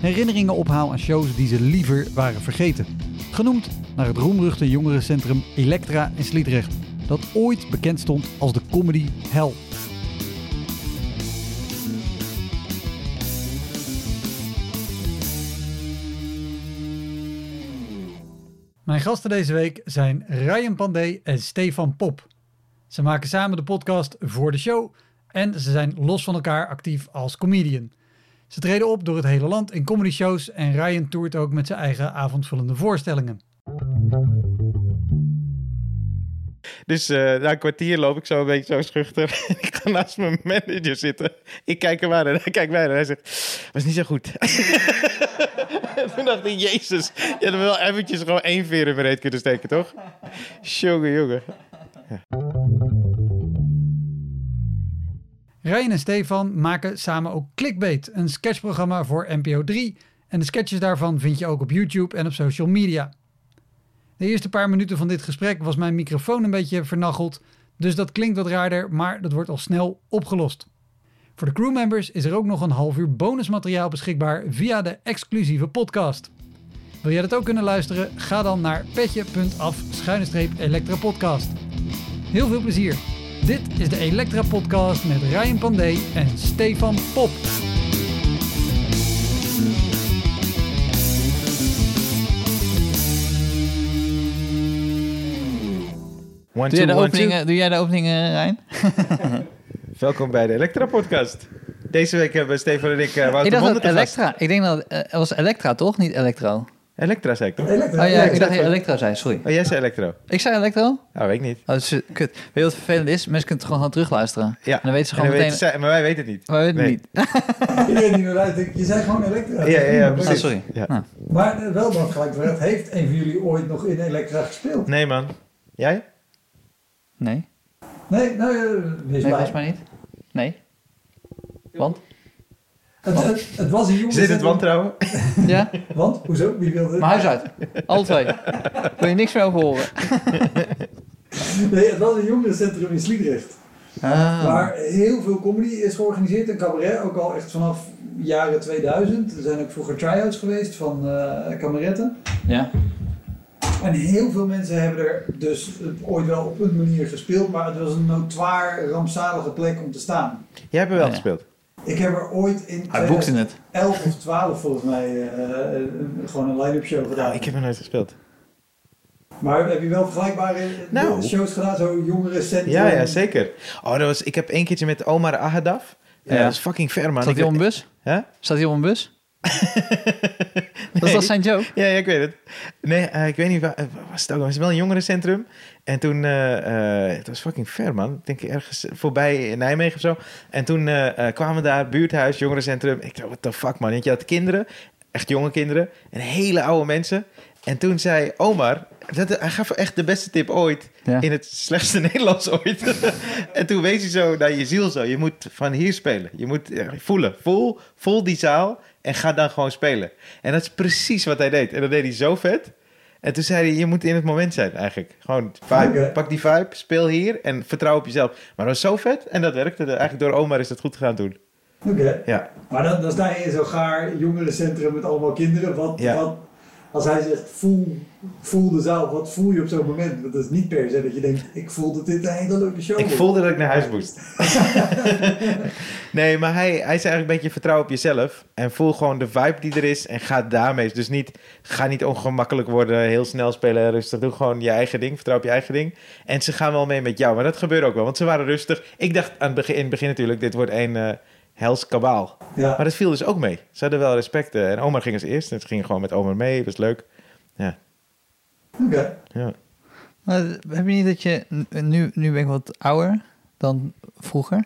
herinneringen ophaal aan shows die ze liever waren vergeten. Genoemd naar het roemruchte jongerencentrum Elektra in Sliedrecht, dat ooit bekend stond als de comedy hell. Mijn gasten deze week zijn Ryan Pandey en Stefan Pop. Ze maken samen de podcast voor de show en ze zijn los van elkaar actief als comedian. Ze treden op door het hele land in comedy shows en Ryan toert ook met zijn eigen avondvullende voorstellingen. Dus uh, na een kwartier loop ik zo een beetje zo schuchter. ik ga naast mijn manager zitten. Ik kijk hem aan en hij kijkt mij en hij zegt... was niet zo goed. en toen dacht ik, jezus. Je had wel eventjes gewoon één veer in kunnen steken, toch? Jongen, jongen. Ryan en Stefan maken samen ook Clickbait, een sketchprogramma voor NPO 3. En de sketches daarvan vind je ook op YouTube en op social media. De eerste paar minuten van dit gesprek was mijn microfoon een beetje vernacheld, dus dat klinkt wat raarder, maar dat wordt al snel opgelost. Voor de crewmembers is er ook nog een half uur bonusmateriaal beschikbaar via de exclusieve podcast. Wil jij dat ook kunnen luisteren? Ga dan naar petje.af elektrapodcast. Heel veel plezier! Dit is de Elektra Podcast met Ryan Pandey en Stefan Pop. One, doe, jij de opening, doe jij de openingen, Ryan? Welkom bij de Elektra Podcast. Deze week hebben Stefan en ik uh, Wouter Ik dacht dat Elektra. Ik denk dat het was Elektra, toch? Niet Elektro. Elektra zei ik toch? Elektra. Oh ja, ik dacht dat je Elektro zei, sorry. Oh, jij zei Elektro. Ik zei Elektro? Oh, weet ik niet. Oh, is, kut. Weet je wat vervelend is? Mensen kunnen het gewoon gaan terugluisteren. Ja. En dan weten ze gewoon meteen... Weten, maar wij weten het niet. Wij weten het niet. Iedereen die eruit je zei gewoon Elektra. Ja, ja, ja Oh, sorry. Ja. Nou. Maar uh, wel wat gelijk. Heeft een van jullie ooit nog in Elektra gespeeld? Nee man. Jij? Nee. Nee, nou, uh, wees nee, mij niet. Nee. Want? Het, het, het, was een jongen. Zit het wantrouwen? Ja. Want? Hoezo? Wie wilde het? Mijn huis uit. Alle twee. Wil je niks meer over horen? nee, het was een jongerencentrum in Sliedrecht. Ah. Waar heel veel comedy is georganiseerd en cabaret. Ook al echt vanaf jaren 2000. Er zijn ook vroeger try-outs geweest van uh, kameretten. Ja. En heel veel mensen hebben er dus ooit wel op een manier gespeeld. Maar het was een notoir rampzalige plek om te staan. Jij hebt er wel ja. gespeeld. Ik heb er ooit in Hij boekte het. 11 of 12 volgens mij uh, een- gewoon een line-up show gedaan. Nou, ik heb er nooit gespeeld. Maar heb je wel vergelijkbare Nou. shows gedaan? Zo jongerencentrum? Ja, ja, zeker. Oh, dat was, ik heb één keertje met Omar Ahadaf. Ja. Ja. dat is fucking ver, man. Ik hij op een bus? Hè? Staat hij op een bus? Dat dat zijn joke? Ja, ja, ik weet het. Nee, eh, ik weet niet waar. eh, was het ook? Het was wel een jongerencentrum. En toen, eh, het was fucking ver, man. Ik denk ergens voorbij in Nijmegen of zo. En toen kwamen we daar, buurthuis, jongerencentrum. Ik dacht, what the fuck, man. Want je had kinderen, echt jonge kinderen, en hele oude mensen. En toen zei Omar, dat, hij gaf echt de beste tip ooit. Ja. In het slechtste Nederlands ooit. en toen wees hij zo naar je ziel zo. Je moet van hier spelen. Je moet eh, voelen. Voel, voel die zaal en ga dan gewoon spelen. En dat is precies wat hij deed. En dat deed hij zo vet. En toen zei hij, je moet in het moment zijn eigenlijk. Gewoon vibe. Pak die vibe, speel hier en vertrouw op jezelf. Maar dat was zo vet en dat werkte. Eigenlijk door Omar is dat goed gegaan toen. Oké. Ja. Maar dan, dan sta je in zo'n gaar jongerencentrum met allemaal kinderen. Wat, Ja. wat, als hij zegt voel, voel de zaal, wat voel je op zo'n moment? Want dat is niet per se dat je denkt, ik voel dat dit een hele leuke show Ik wordt. voelde dat ik naar huis moest. nee, maar hij, hij zei eigenlijk een beetje vertrouw op jezelf. En voel gewoon de vibe die er is. En ga daarmee. Dus niet, ga niet ongemakkelijk worden. Heel snel spelen, rustig. Doe gewoon je eigen ding. Vertrouw op je eigen ding. En ze gaan wel mee met jou. Maar dat gebeurde ook wel. Want ze waren rustig. Ik dacht aan het begin, in het begin natuurlijk, dit wordt een eh hels kabaal. Ja. Maar dat viel dus ook mee. Ze hadden wel respect. eh, En Omar ging als eerst. En ze gingen gewoon met Omar mee. was leuk. Oké. Ja. Maar heb je niet dat je... Nu, nu ben ik wat ouder dan vroeger.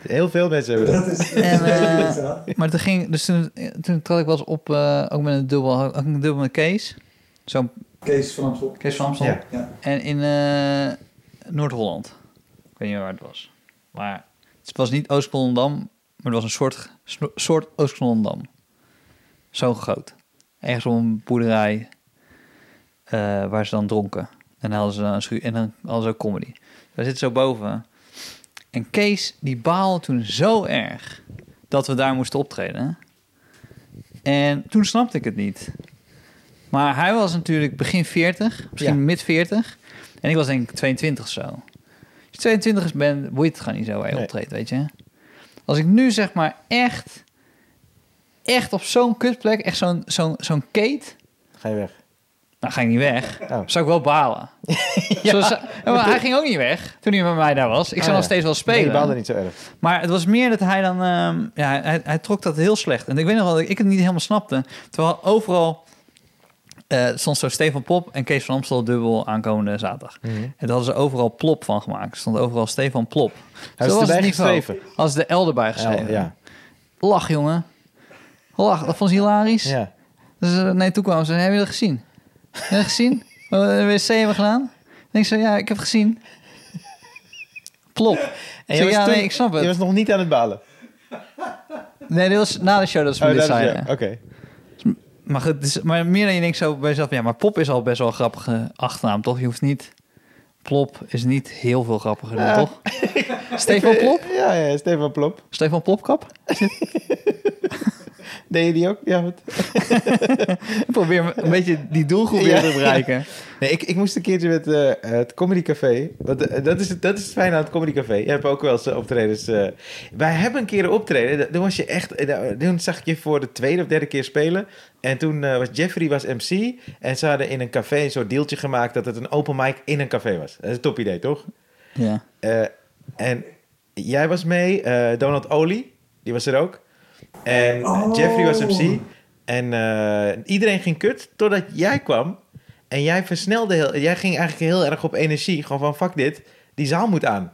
Heel veel mensen hebben dat. Dat is, En, eh. Maar toen ging... Dus toen, toen trad ik wel eens op... eh, ook met een dubbel... Had ik een dubbel met Kees. Zo'n Kees van Amstel. Kees van Amstel. Ja. Ja. En in eh, Noord-Holland. Ik weet niet meer waar het was. Maar het was niet Oost-Volendam, maar het was een soort, soort Oost-Volendam. Zo groot. Ergens op een boerderij eh, waar ze dan dronken. En dan hadden ze, een schu- en dan hadden ze ook comedy. Wij zitten zo boven. En Kees, die baalde toen zo erg dat we daar moesten optreden. En toen snapte ik het niet. Maar hij was natuurlijk begin 40, misschien Ja. mid 40. En ik was denk ik 22 of zo. Je 22 is bent, boeit het gewoon niet zo waar je Nee. optreedt, weet je. Als ik nu zeg maar echt, echt op zo'n kutplek, echt zo'n zo'n zo'n kate, Ga je weg. nou ga ik niet weg. Oh. Zou ik wel balen. Zoals, ja, maar hij ging ook niet weg toen hij met mij daar was. Ik zou Ah, nog ja. steeds wel Nee, spelen. je baalde niet zo erg. Maar het was meer dat hij dan... ehm, ja, hij, hij trok dat heel slecht. En ik weet nog wel dat ik het niet helemaal snapte. Terwijl overal... eh, stond zo Stefan Plop en Kees van Amstel dubbel aankomende zaterdag. Mhm. En daar hadden ze overal Plop van gemaakt. Er stond overal Stefan Plop. Hij was erbij geschreven. Als de L erbij geschreven. Ja, ja. Lach, jongen. Lach, dat vond ze hilarisch. ja. Dus uh, nee, toen kwamen ze. Heb je dat gezien? Heb je dat gezien? Wat we de wc hebben gedaan? Ik denk zo, ja, ik heb gezien. Plop. En ja, toen- nee, ik snap het. Je was nog niet aan het balen. Nee, dit was na de show dat ze me Oh, dit dat zeiden. ja, Oké. Maar, goed, het is, maar meer dan je denkt zo bij jezelf... Ja, maar Pop is al best wel een grappige achternaam, toch? Je hoeft niet... Plop is niet heel veel grappiger dan, Ja. toch? Stefan Plop? Ja, ja, Stefan Plop. Stefan Plopkap? Deed je die ook? Ja, wat? Probeer een beetje die doelgroep weer te bereiken. Nee, ik, ik moest een keertje met eh, het Comedy Café. Want, eh, dat, is, het- dat is het fijne aan het Comedy Café. Je hebt ook wel eens eh, optredens. wij hebben een keer een optreden. Toen was je echt. Toen zag ik je voor de tweede of derde keer spelen. En toen was Jeffrey was MC. En ze hadden in een café een soort deeltje gemaakt dat het een open mic in een café was. Dat is een top idee, toch? Ja. En jij was mee, Donald Olie, die was er ook. En Oh. Jeffrey was MC. En eh, iedereen ging kut totdat jij kwam. En jij versnelde heel... Jij ging eigenlijk heel erg op energie. Gewoon van, fuck dit, die zaal moet aan.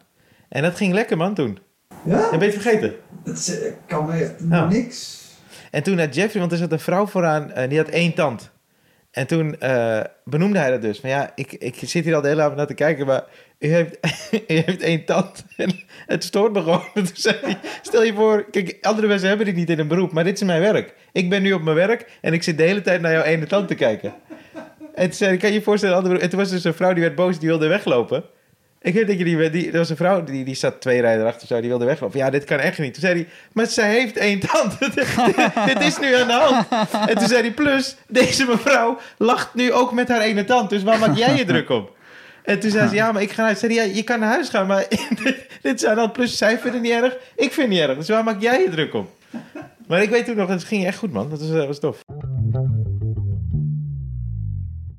En dat ging lekker, man, toen. Ja? Dat ben je het vergeten. Dat eh, kan me echt Ja. niks. En toen had Jeffrey, want er zat een vrouw vooraan, en die had één tand. En toen eh, benoemde hij dat dus. Van ja, ik, ik zit hier al de hele avond naar te kijken, maar u heeft, u heeft één tand. En het stoort me gewoon. Toen zei hij, stel je voor, kijk, andere mensen hebben dit niet in een beroep, maar dit is mijn werk. Ik ben nu op mijn werk en ik zit de hele tijd naar jouw ene tand te kijken. En zei kan je je voorstellen, andere, en toen was dus een vrouw die werd boos, die wilde weglopen. Ik weet dat je die, er was een vrouw die, die zat twee rijden erachter, zo, die wilde weglopen. Ja, dit kan echt niet. Toen zei hij, maar zij heeft één tand. dit is nu aan de hand. En toen zei hij, plus, deze mevrouw lacht nu ook met haar ene tand. Dus waar maak jij je druk op? En toen zei ze, ja, maar ik ga naar huis. Zei ja, je kan naar huis gaan, maar dit is aan de hand. Plus, zij vinden het niet erg, ik vind het niet erg. Dus waar maak jij je druk op? Maar ik weet toen nog, het ging echt goed, man. Dat was, eh, was tof.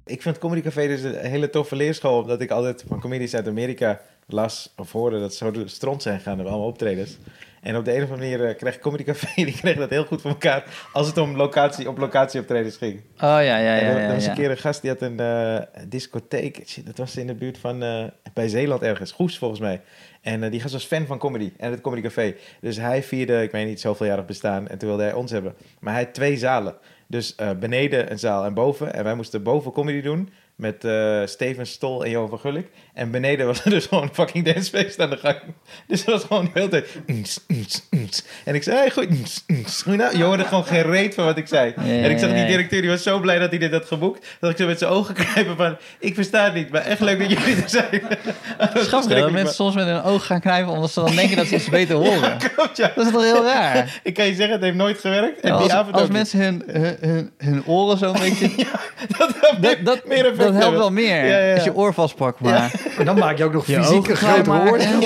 Ik vind Comedy Café dus een hele toffe leerschool, omdat ik altijd van comedies uit Amerika las of hoorde dat ze zo de stront zijn gegaan op allemaal optredens. En op de een of andere manier eh, kreeg Comedy Café, die kreeg dat heel goed voor elkaar als het om locatie, op locatie optredens ging. Oh ja, ja, ja. En er, ja, er was ja. een keer een gast die had een eh, discotheek. Shit, dat was in de buurt van eh, bij Zeeland ergens. Goes volgens mij. En die gast was fan van comedy en het Comedy Café. Dus hij vierde, ik weet niet, zoveeljarig bestaan. En toen wilde hij ons hebben. Maar hij had twee zalen. Dus eh, beneden een zaal en boven. En wij moesten boven comedy doen. met eh, Steven Stol en Johan van Gulik. En beneden was er dus gewoon een fucking dancefeest aan de gang. Dus dat was gewoon de hele tijd... En ik zei, hey, goed. ns, ns." Goeie nou, Je hoorde gewoon geen reet van wat ik zei. En ik zag die directeur, die was zo blij dat hij dit had geboekt. Dat ik zo met zijn ogen knijpen van... Ik versta het niet, maar echt leuk dat jullie er zijn. Hè, dat mensen soms met hun oog gaan knijpen omdat ze dan denken dat ze iets beter horen. maar- Klopt, ja. Dat is toch heel raar? Ik kan je zeggen, het heeft nooit gewerkt. En Ja, die als avond als mensen hun, hun, hun, hun oren zo een beetje... dat, helpt Dat, helpt wel meer als je oor vastpakt. Maar Maar dan maak je ook nog Je fysiek ogen een grotere klein woord. maken.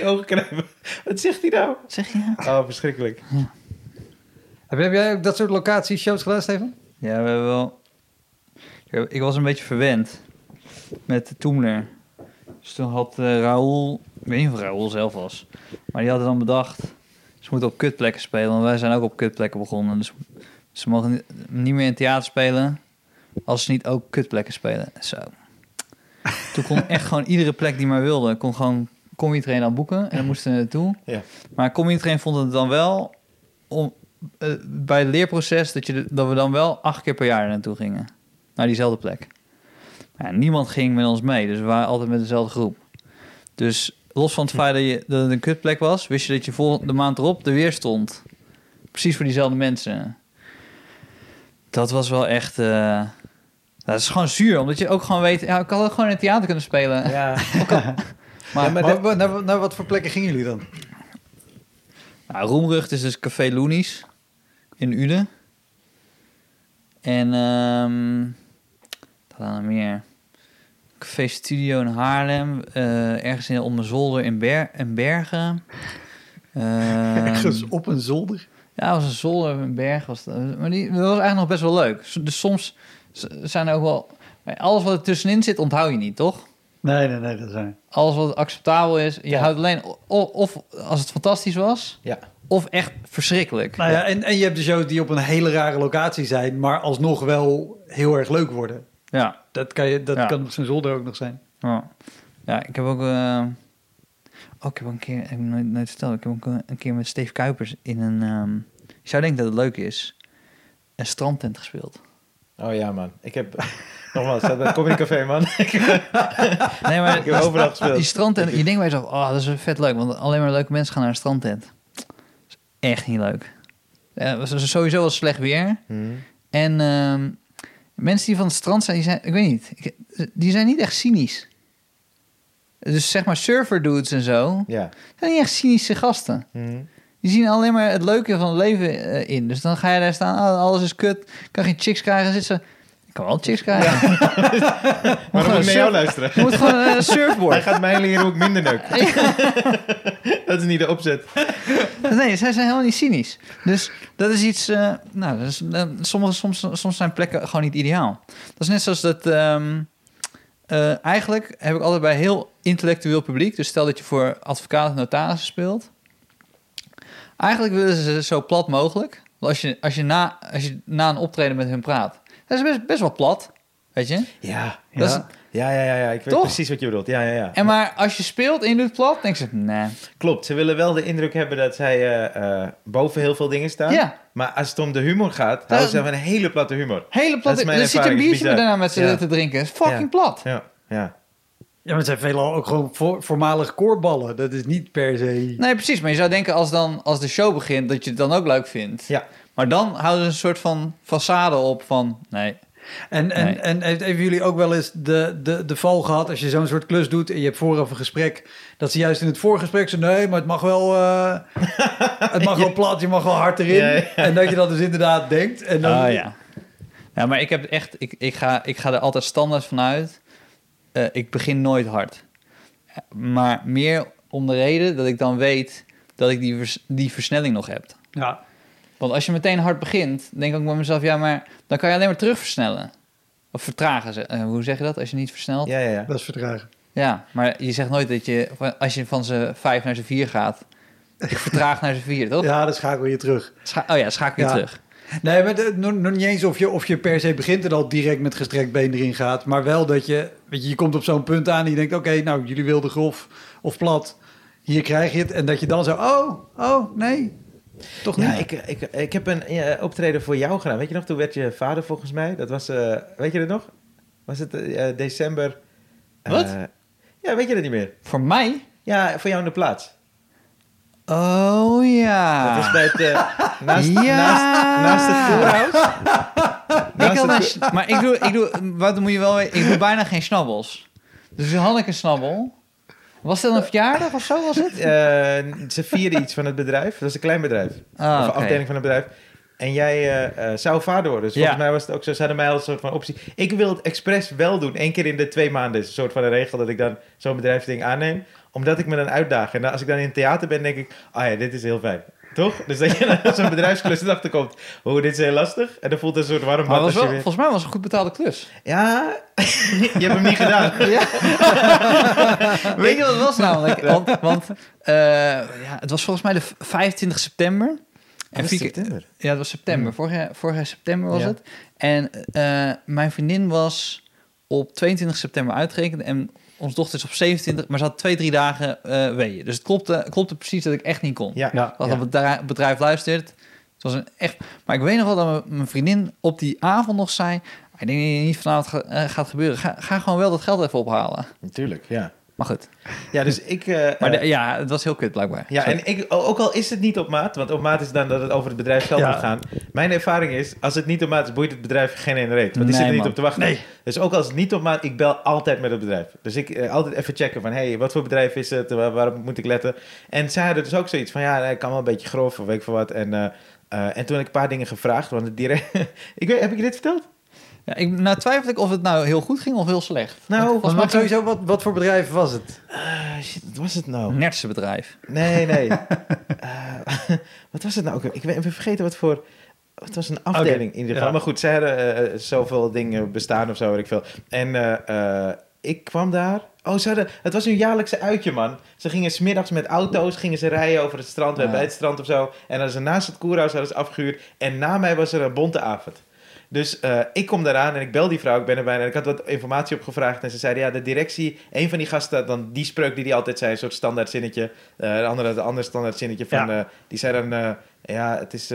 Ja, ogen knijpen. Wat zegt hij nou? zeg je? Oh, verschrikkelijk. Heb heb jij ook dat soort locatie-shows gedaan, Steven? Ja, we hebben wel... Ik- was een beetje verwend met de Toemler. Dus toen had eh Raoul... Ik weet niet of Raoul zelf was. Maar die hadden dan bedacht... Ze moeten op kutplekken spelen. Want wij zijn ook op kutplekken begonnen. Dus ze mogen niet- niet meer in theater spelen... als ze niet ook kutplekken spelen. Zo. Toen kon echt gewoon iedere plek die maar wilde... kon gewoon comedy train dan boeken. En dan moesten we naartoe. Ja. Maar comedy train vond het dan wel... Om, eh, bij het leerproces dat, je, de- dat we dan wel acht keer per jaar naartoe gingen. Naar diezelfde plek. Ja, niemand ging met ons mee, dus we waren altijd met dezelfde groep. Dus los van het feit dat, je, dat het een kutplek was, wist je dat je volgende maand erop er weer stond. Precies voor diezelfde mensen. Dat was wel echt... eh, dat is gewoon zuur, omdat je ook gewoon weet... Ja, ik had ook gewoon in het theater kunnen spelen. Ja. Maar, Ja, maar naar, naar wat voor plekken gingen jullie dan? Nou, Roemrucht is dus Café Loenies in Uden. En ehm wat dan nog meer? Café Studio in Haarlem. eh, ergens in, om een zolder in, Ber in Bergen. Ehm, Ergens op een zolder? ja, was een zolder in Bergen. Was dat, maar die, dat was eigenlijk nog best wel leuk. Dus soms zijn er ook wel... Alles wat er tussenin zit, onthoud je niet, toch? Nee, nee, nee, dat zijn. Alles wat acceptabel is. Je Ja. houdt alleen... Of als het fantastisch was... Ja. Of echt verschrikkelijk. Nou ja, en, en je hebt de shows die op een hele rare locatie zijn, maar alsnog wel heel erg leuk worden. Ja. Dat kan, je, dat Ja. kan op zijn zolder ook nog zijn. Ja, ja ik heb ook... eh, oh, ik heb ook een keer... Ik heb nooit, nooit verteld. Ik heb ook een- een keer met Steve Kuipers in een... ehm, je zou denken dat het leuk is. Een strandtent gespeeld. Oh ja, man. Ik heb... Nogmaals, dat bij Comedy Café, man. Nee, maar ik heb overal gespeeld. die strandtent... Je denkt bij jezelf... Oh, dat is vet leuk. Want alleen maar leuke mensen gaan naar een strandtent. Dat is echt niet leuk. Het was sowieso wel slecht weer. Mhm. En ehm, mensen die van het strand zijn, die zijn, ik weet niet, die zijn niet echt cynisch. Dus zeg maar surfer dudes en zo, Ja. zijn niet echt cynische gasten. Mhm. Die zien alleen maar het leuke van het leven eh, in. Dus dan ga je daar staan, ah, alles is kut, kan geen chicks krijgen, zit ze. Ik kan wel chicks krijgen. Maar dan moet ik naar jou luisteren. Je moet gewoon een Hij surfboard. gaat mij leren hoe ik minder neuk. dat is niet de opzet. Nee, zij zijn helemaal niet cynisch. Dus dat is iets. eh, nou, dat is, eh, sommige, soms, soms zijn plekken gewoon niet ideaal. Dat is net zoals dat. ehm, eh, eigenlijk heb ik altijd bij heel intellectueel publiek. Dus stel dat je voor advocaten en notarissen speelt. Eigenlijk willen ze zo plat mogelijk. Als je, als je, na, als je na een optreden met hun praat. Dat is best, best wel plat. Weet je? Ja. Dat is- Ja. Ja, ja, ja, ja. Ik weet Toch? precies wat je bedoelt. Ja, ja, ja. En maar als je speelt en je doet plat, denk ze, nee. Klopt. Ze willen wel de indruk hebben dat zij eh, eh, boven heel veel dingen staan. Ja. Maar als het om de humor gaat, Dat- houden ze van een hele platte humor. Hele Dat plat. is mijn Er zit een biertje daarna met Ja. te drinken. Het is fucking Ja. plat. Ja, ja. Ja, maar het zijn veelal ook gewoon voor, voormalig koorballen. Dat is niet per se... Nee, precies. Maar je zou denken als, dan, als de show begint dat je het dan ook leuk vindt. Ja. Maar dan houden ze een soort van façade op van... Nee, En, en, Nee. en heeft- hebben jullie ook wel eens de, de, de val gehad als je zo'n soort klus doet en je hebt vooraf een gesprek, dat ze juist in het voorgesprek zeggen, nee, maar het mag wel, eh, het mag wel plat, je mag wel hard erin. Ja, ja. En dat je dat dus inderdaad denkt. En dan, Oh ja. Ja, maar ik heb echt... Ik, ik, ga, ik ga er altijd standaard vanuit. Eh, ik begin nooit hard. Maar meer om de reden dat ik dan weet dat ik die, vers- die versnelling nog heb. Ja. Want als je meteen hard begint, denk ik ook bij mezelf... Ja, maar dan kan je alleen maar terug versnellen. Of vertragen. ze- eh, hoe zeg je dat als je niet versnelt? Ja, ja, ja. Dat is vertragen. Ja, maar je zegt nooit dat je, als je van z'n vijf naar z'n vier gaat, ik vertraag naar z'n vier, toch? Ja, dan schakel je terug. Scha- oh ja, schakel je Ja. terug. Nee, maar de- nog, nog niet eens of je, of je per se begint en al direct met gestrekt been erin gaat. Maar wel dat je, weet je, je komt op zo'n punt aan en je denkt, oké, nou, jullie wilden grof of plat. Hier krijg je het. En dat je dan zo, oh, oh, nee. Toch niet? Ja, ik, ik, ik heb een eh, optreden voor jou gedaan. Weet je nog, toen werd je vader volgens mij. Dat was, eh, weet je dat nog? Was het eh, december? Wat? Eh, ja, weet je dat niet meer? Voor mij? Ja, voor jou in de plaats. Oh ja. Dat was bij het, eh, naast, Ja. naast, naast het. Ik had een sch- maar ik doe, ik doe, wat moet je wel weten, ik doe bijna geen snabbels. Dus had ik een snabbel. Was dat een verjaardag of zo was het? Eh, ze vierden iets van het bedrijf. Dat is een klein bedrijf. Ah, of oké. afdeling van het bedrijf. En jij eh, zou vader worden. Dus Ja. volgens mij was het ook zo. Ze hadden mij als een soort van optie. Ik wil het expres wel doen. Eén keer in de twee maanden is een soort van een regel dat ik dan zo'n bedrijfsding aanneem. Omdat ik me dan uitdaag. En dan, als ik dan in het theater ben, denk ik... Ah ja, dit is heel fijn. Toch? Dus dat je dan zo'n bedrijfsklus erachter komt. Oh, dit is heel lastig. En dan voelt het een soort warm Maar bad was wel, weer... volgens mij was het een goed betaalde klus. Ja, je hebt hem niet gedaan. Weet je wat het was namelijk? Want, want eh, ja, het was volgens mij de 25 september. En Dat is Fieke- september. Ja, dat was september. Vorig, vorig september was Ja. het. En eh, mijn vriendin was op 22 september uitgerekend. En onze dochter is op 27, maar ze had twee, drie dagen eh weeën. Dus het klopte, klopte precies dat ik echt niet kon. Ja. Ja. Wat het bedrijf, bedrijf luistert. Het was een echt... Maar ik weet nog wel dat mijn- vriendin op die avond nog zei... Ik denk dat het niet vanavond eh, gaat gebeuren. Ga, ga gewoon wel dat geld even ophalen. Natuurlijk, ja. Maar goed. Ja, dus ik... eh, Maar eh, de- ja, het was heel kut blijkbaar. Ja, Sorry. en ik, ook al is het niet op maat, want op maat is dan dat het over het bedrijf zelf Ja. moet gaan. Mijn ervaring is, als het niet op maat is, boeit het bedrijf geen ene reet. Want die Nee, zitten er niet man. op te wachten. Nee. Dus ook als het niet op maat, ik bel altijd met het bedrijf. Dus ik eh, altijd even checken van, hey, wat voor bedrijf is het? Waar, waarop moet ik letten? En zij hadden dus ook zoiets van, ja, ik kan wel een beetje grof of weet ik veel wat. En, eh, eh, en toen heb ik een paar dingen gevraagd, want het direct... ik weet, heb ik je dit verteld? Ja, ik, nou twijfelde ik of het nou heel goed ging of heel slecht. Nou, Want Maar, sowieso, wat, wat voor bedrijf was het? Ah, shit, wat was het nou? nertse bedrijf. Nee, nee. Eh, wat was het nou ook? Ik ben even vergeten wat voor... Het was een afdeling in ieder geval. ja. Maar goed, zij hadden eh, zoveel dingen bestaan of zo, weet ik veel. En eh, eh, ik kwam daar... Oh, ze hadden, het was een jaarlijkse uitje, man. Ze gingen smiddags met auto's, gingen ze rijden over het strand, Ja. bij het strand of zo. En dan ze naast het koerhuis hadden ze afgehuurd. En na mij was er een bonte avond. Dus eh, ik kom daaraan en ik bel die vrouw, ik ben er bijna. En ik had wat informatie opgevraagd en ze zeiden, ja, de directie, een van die gasten, dan die spreuk die die altijd zei, een soort standaard zinnetje. Eh, de andere, de andere standaard zinnetje van, Ja. eh, die zei dan, ja, het is,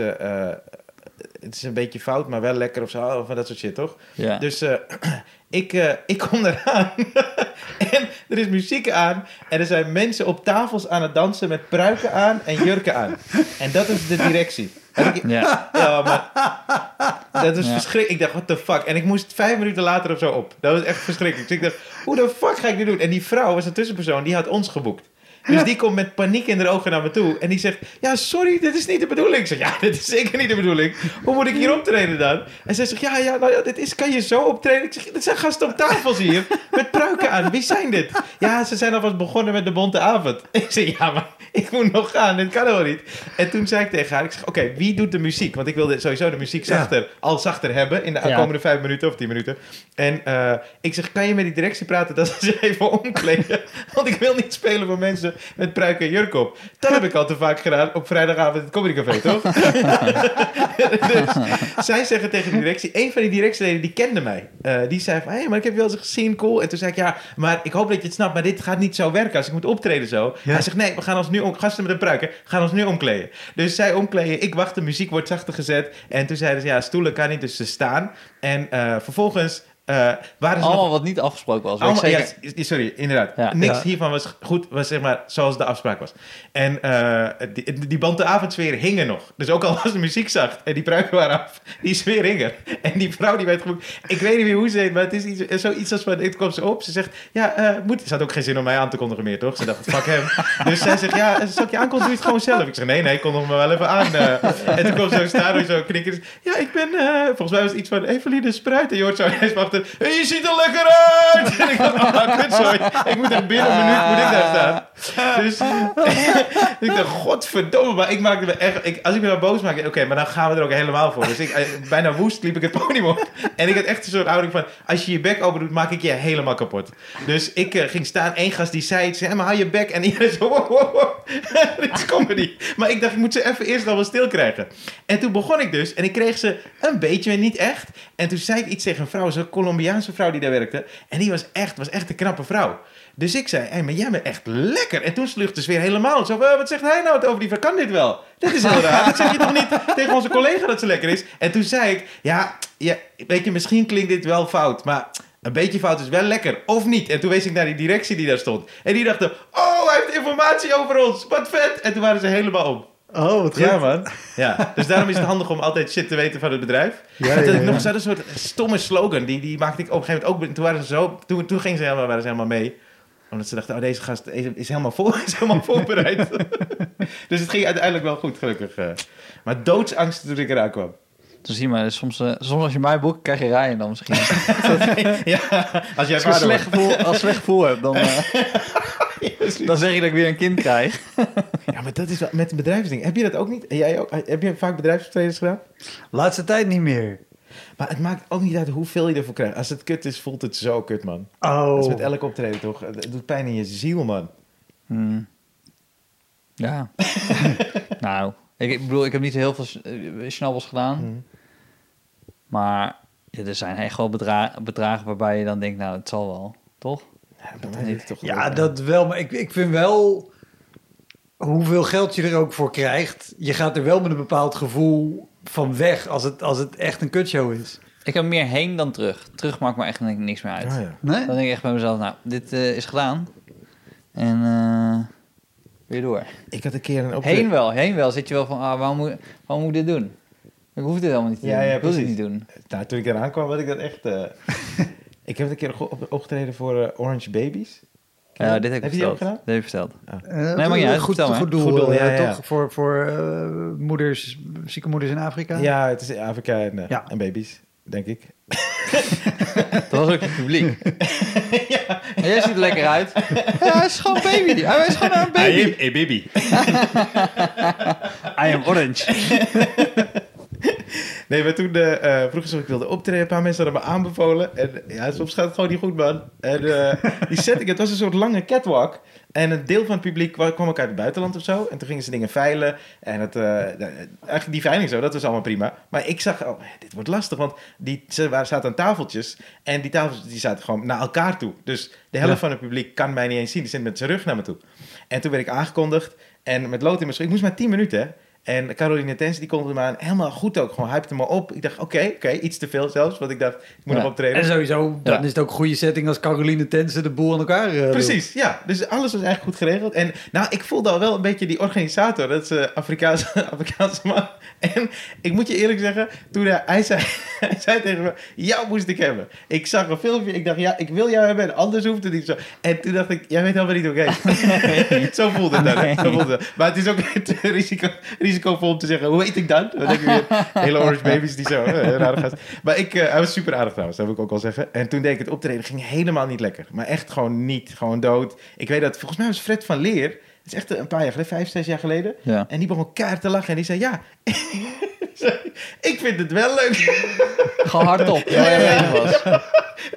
het is een beetje fout, maar wel lekker of zo, of van dat soort shit, toch? Ja. Dus ik, ik kom eraan en er is muziek aan en er zijn mensen op tafels aan het dansen met pruiken aan en jurken aan. En dat is de directie. Ik- ja. ja, maar dat is Ja. verschrikkelijk. Ik dacht, what the fuck? En ik moest vijf minuten later of zo op. Dat was echt verschrikkelijk. Dus ik dacht, hoe de fuck ga ik dit doen? En die vrouw was een tussenpersoon, die had ons geboekt. Dus die komt met paniek in de ogen naar me toe. En die zegt, ja, sorry, dit is niet de bedoeling. Ik zeg, ja, dit is zeker niet de bedoeling. Hoe moet ik hier optreden dan? En zij zegt, ja, ja, nou ja, dit is, kan je zo optreden? Ik zeg, dit zijn gasten op tafels hier, met pruiken aan. Wie zijn dit? Ja, ze zijn alvast begonnen met de bonte avond. Ik zeg, ja, maar ik moet nog gaan, dit kan helemaal niet. En toen zei ik tegen haar, ik zeg, oké, wie doet de muziek? Want ik wilde sowieso de muziek Ja. zachter, al zachter hebben in de Ja. komende vijf minuten of tien minuten. En eh, ik zeg, kan je met die directie praten dat ze even omkleden? Want ik wil niet spelen voor mensen met pruiken en jurk op. Dat heb ik al te vaak gedaan op vrijdagavond in het Comedy Café, toch? dus zij zeggen tegen de directie, een van die directieleden die kende mij. Eh, die zei van, hé, hey, maar ik heb je wel eens gezien, cool. En toen zei ik, ja, maar ik hoop dat je het snapt, maar dit gaat niet zo werken als ik moet optreden zo. Ja. Hij zegt, nee, we gaan ons nu, om, gasten met een pruiken, gaan ons nu omkleden. Dus zij omkleden, ik wacht, de muziek wordt zachter gezet. En toen zeiden ze, ja, stoelen kan niet, dus ze staan. En eh, vervolgens waren ze nog Allemaal wat niet afgesproken was. ik allemaal, zeker. ja, sorry, inderdaad. Ja. Niks Ja. hiervan was goed, was zeg maar zoals de afspraak was. En eh, die, die band de avondsfeer hing er nog. Dus ook al was de muziek zacht en die pruiken waren af, die sfeer hing er. En die vrouw die werd geboekt, ik weet niet meer hoe ze heet, maar het is iets, zoiets als van, ik kwam ze op, ze zegt, ja, eh moet, ze had ook geen zin om mij aan te kondigen meer, toch? Ze dacht, fuck hem. Dus zij zegt, ja, zal ik je aankondigen, doe je het gewoon zelf. Ik zeg, nee, nee, kondig me wel even aan. eh. En toen kwam ze zo staan en zo knikken. Ja, ik ben, eh, volgens mij was het iets van Eveline Spruit. En je hoort zo ineens hey, je ziet er lekker uit! En ik dacht, oh, sorry. Ik moet er binnen een minuut moet ik daar staan. Dus ik dacht, godverdomme, maar ik maakte me echt... Ik, als ik me nou boos maak, oké, maar dan gaan we er ook helemaal voor. Dus ik, eh, bijna woest liep ik het podium op. En ik had echt een soort houding van, als je je bek open doet, maak ik je helemaal kapot. Dus ik eh, ging staan, één gast die zei ja, maar hou je bek. En iedereen zo. Dit is comedy. Maar ik dacht, ik moet ze even eerst nog wel stil krijgen. En toen begon ik dus, en ik kreeg ze een beetje, maar niet echt. En toen zei ik iets tegen een vrouw, zo'n Colombiaanse vrouw die daar werkte. En die was echt, was echt een knappe vrouw. Dus ik zei, hey, maar jij bent echt lekker. En toen sluchtte ze weer helemaal. Zo, "Eh, wat zegt hij nou over die vrouw? Kan dit wel? Dit is heel raar. Dat zeg je toch niet tegen onze collega dat ze lekker is? En toen zei ik, ja, ja weet je, misschien klinkt dit wel fout, maar Een beetje fout is wel lekker, of niet? En toen wees ik naar die directie die daar stond. En die dachten, oh, hij heeft informatie over ons. Wat vet. En toen waren ze helemaal om. Oh, wat Ja, man. Ja, dus daarom is het handig om altijd shit te weten van het bedrijf. Ja, ja, had ik ja. nog zo'n soort stomme slogan. Die, die maakte ik op een gegeven moment ook. Toen, waren ze zo, toen, toen gingen ze helemaal, waren ze helemaal mee. Omdat ze dachten, oh, deze gast is helemaal, voor, is helemaal voorbereid. dus het ging uiteindelijk wel goed, gelukkig. eh. Maar doodsangst toen ik eraan kwam. Dus zie maar, soms, eh, soms als je mij boekt, krijg je rijden dan misschien. ja, als jij Als je een slecht gevoel, als je slecht gevoel hebt, dan, eh, dan zeg je dat ik weer een kind krijg. Ja, maar dat is wel met een bedrijfsding. Heb je dat ook niet? En jij ook? Heb je vaak bedrijfsoptredens gedaan? Laatste tijd niet meer. Maar het maakt ook niet uit hoeveel je ervoor krijgt. Als het kut is, voelt het zo kut, man. Dat is Oh. met elk optreden, toch? Het doet pijn in je ziel, man. Hmm. Ja. nou, ik, ik bedoel, ik heb niet heel veel eh, snabbels gedaan. Mhm. Maar ja, er zijn echt wel bedra- bedragen waarbij je dan denkt, nou, het zal wel. Toch? Ja, het toch Ja, wel- dat wel. Maar ik, ik vind wel... Hoeveel geld je er ook voor krijgt... Je gaat er wel met een bepaald gevoel van weg... als het, als het echt een kutshow is. Ik heb meer heen dan terug. Terug maakt me echt niks meer uit. Ah, ja. Nee? Dan denk ik echt bij mezelf, nou, dit eh, is gedaan. En eh, weer door. Ik had een keer een optreden... Heen wel, heen wel. Zit je wel van, ah, waarom, moet, waarom moet ik dit doen? Ik hoef dit helemaal niet te Ja, doen. ja, ik wil dit precies. niet doen. Nou, toen ik eraan kwam, had ik dat echt... eh, ik heb een keer op- opgetreden voor eh, Orange Babies. Je Ja, dat? dit heb ik je die ook verteld. gedaan? Dit heb ik verteld. Eh, Nee, maar ja, goed, vertel maar. goed doel. Goed doel, eh, ja, ja. Toch voor, voor eh, moeders, zieke moeders in Afrika? Ja, het is Afrika en, eh, Ja. en baby's, denk ik. Dat was ook het publiek. ja. En jij ziet er lekker uit. Ja, hij is gewoon baby. Hij is gewoon een baby. Hey, baby. I am orange. Nee, maar toen eh eh, vroegen ze of ik wilde optreden. Een paar mensen hadden me aanbevolen. En ja, soms gaat het gewoon niet goed, man. En eh, die setting, het was een soort lange catwalk. En een deel van het publiek kwa- kwam ook uit het buitenland of zo. En toen gingen ze dingen veilen. En het, eigenlijk die veiling zo, dat was allemaal prima. Maar ik zag, oh, dit wordt lastig. Want die, ze waren, zaten aan tafeltjes. En die tafeltjes die zaten gewoon naar elkaar toe. Dus de helft Ja. van het publiek kan mij niet eens zien. Die zit met zijn rug naar me toe. En toen werd ik aangekondigd. En met lood in mijn schoen. Ik moest maar 10 minuten, hè. En Caroline Tens, die kondigde me aan. Helemaal goed ook. Gewoon hypte me op. Ik dacht, oké, oké. iets te veel zelfs. Want ik dacht, ik moet Ja. nog optreden. En sowieso, dan Ja. is het ook een goede setting als Caroline Tense de boel aan elkaar eh. Precies, ja. Dus alles was eigenlijk goed geregeld. En nou, ik voelde al wel een beetje die organisator. Dat is een Afrikaanse, Afrikaanse man. En ik moet je eerlijk zeggen, toen hij, hij, zei, hij zei tegen me, jou moest ik hebben. Ik zag een filmpje, ik dacht, ja, ik wil jou hebben en anders hoeft het niet zo. En toen dacht ik, jij weet helemaal niet hoe ik heet. zo voelde het dan. hè. Zo voelde het. Maar het is ook te risico, risicovol om te zeggen, hoe weet ik dat? Dan denk ik weer, hele orange baby's die zo, eh, rare gast. Maar ik, eh, hij was super aardig trouwens, dat wil ik ook wel zeggen. En toen deed ik het optreden, ging helemaal niet lekker. Maar echt gewoon niet, gewoon dood. Ik weet dat, volgens mij was Fred van Leer, het is echt een paar jaar geleden, vijf, zes jaar geleden. Ja. En die begon keihard te lachen en die zei, ja, ik vind het wel leuk. Gewoon hardop. Was.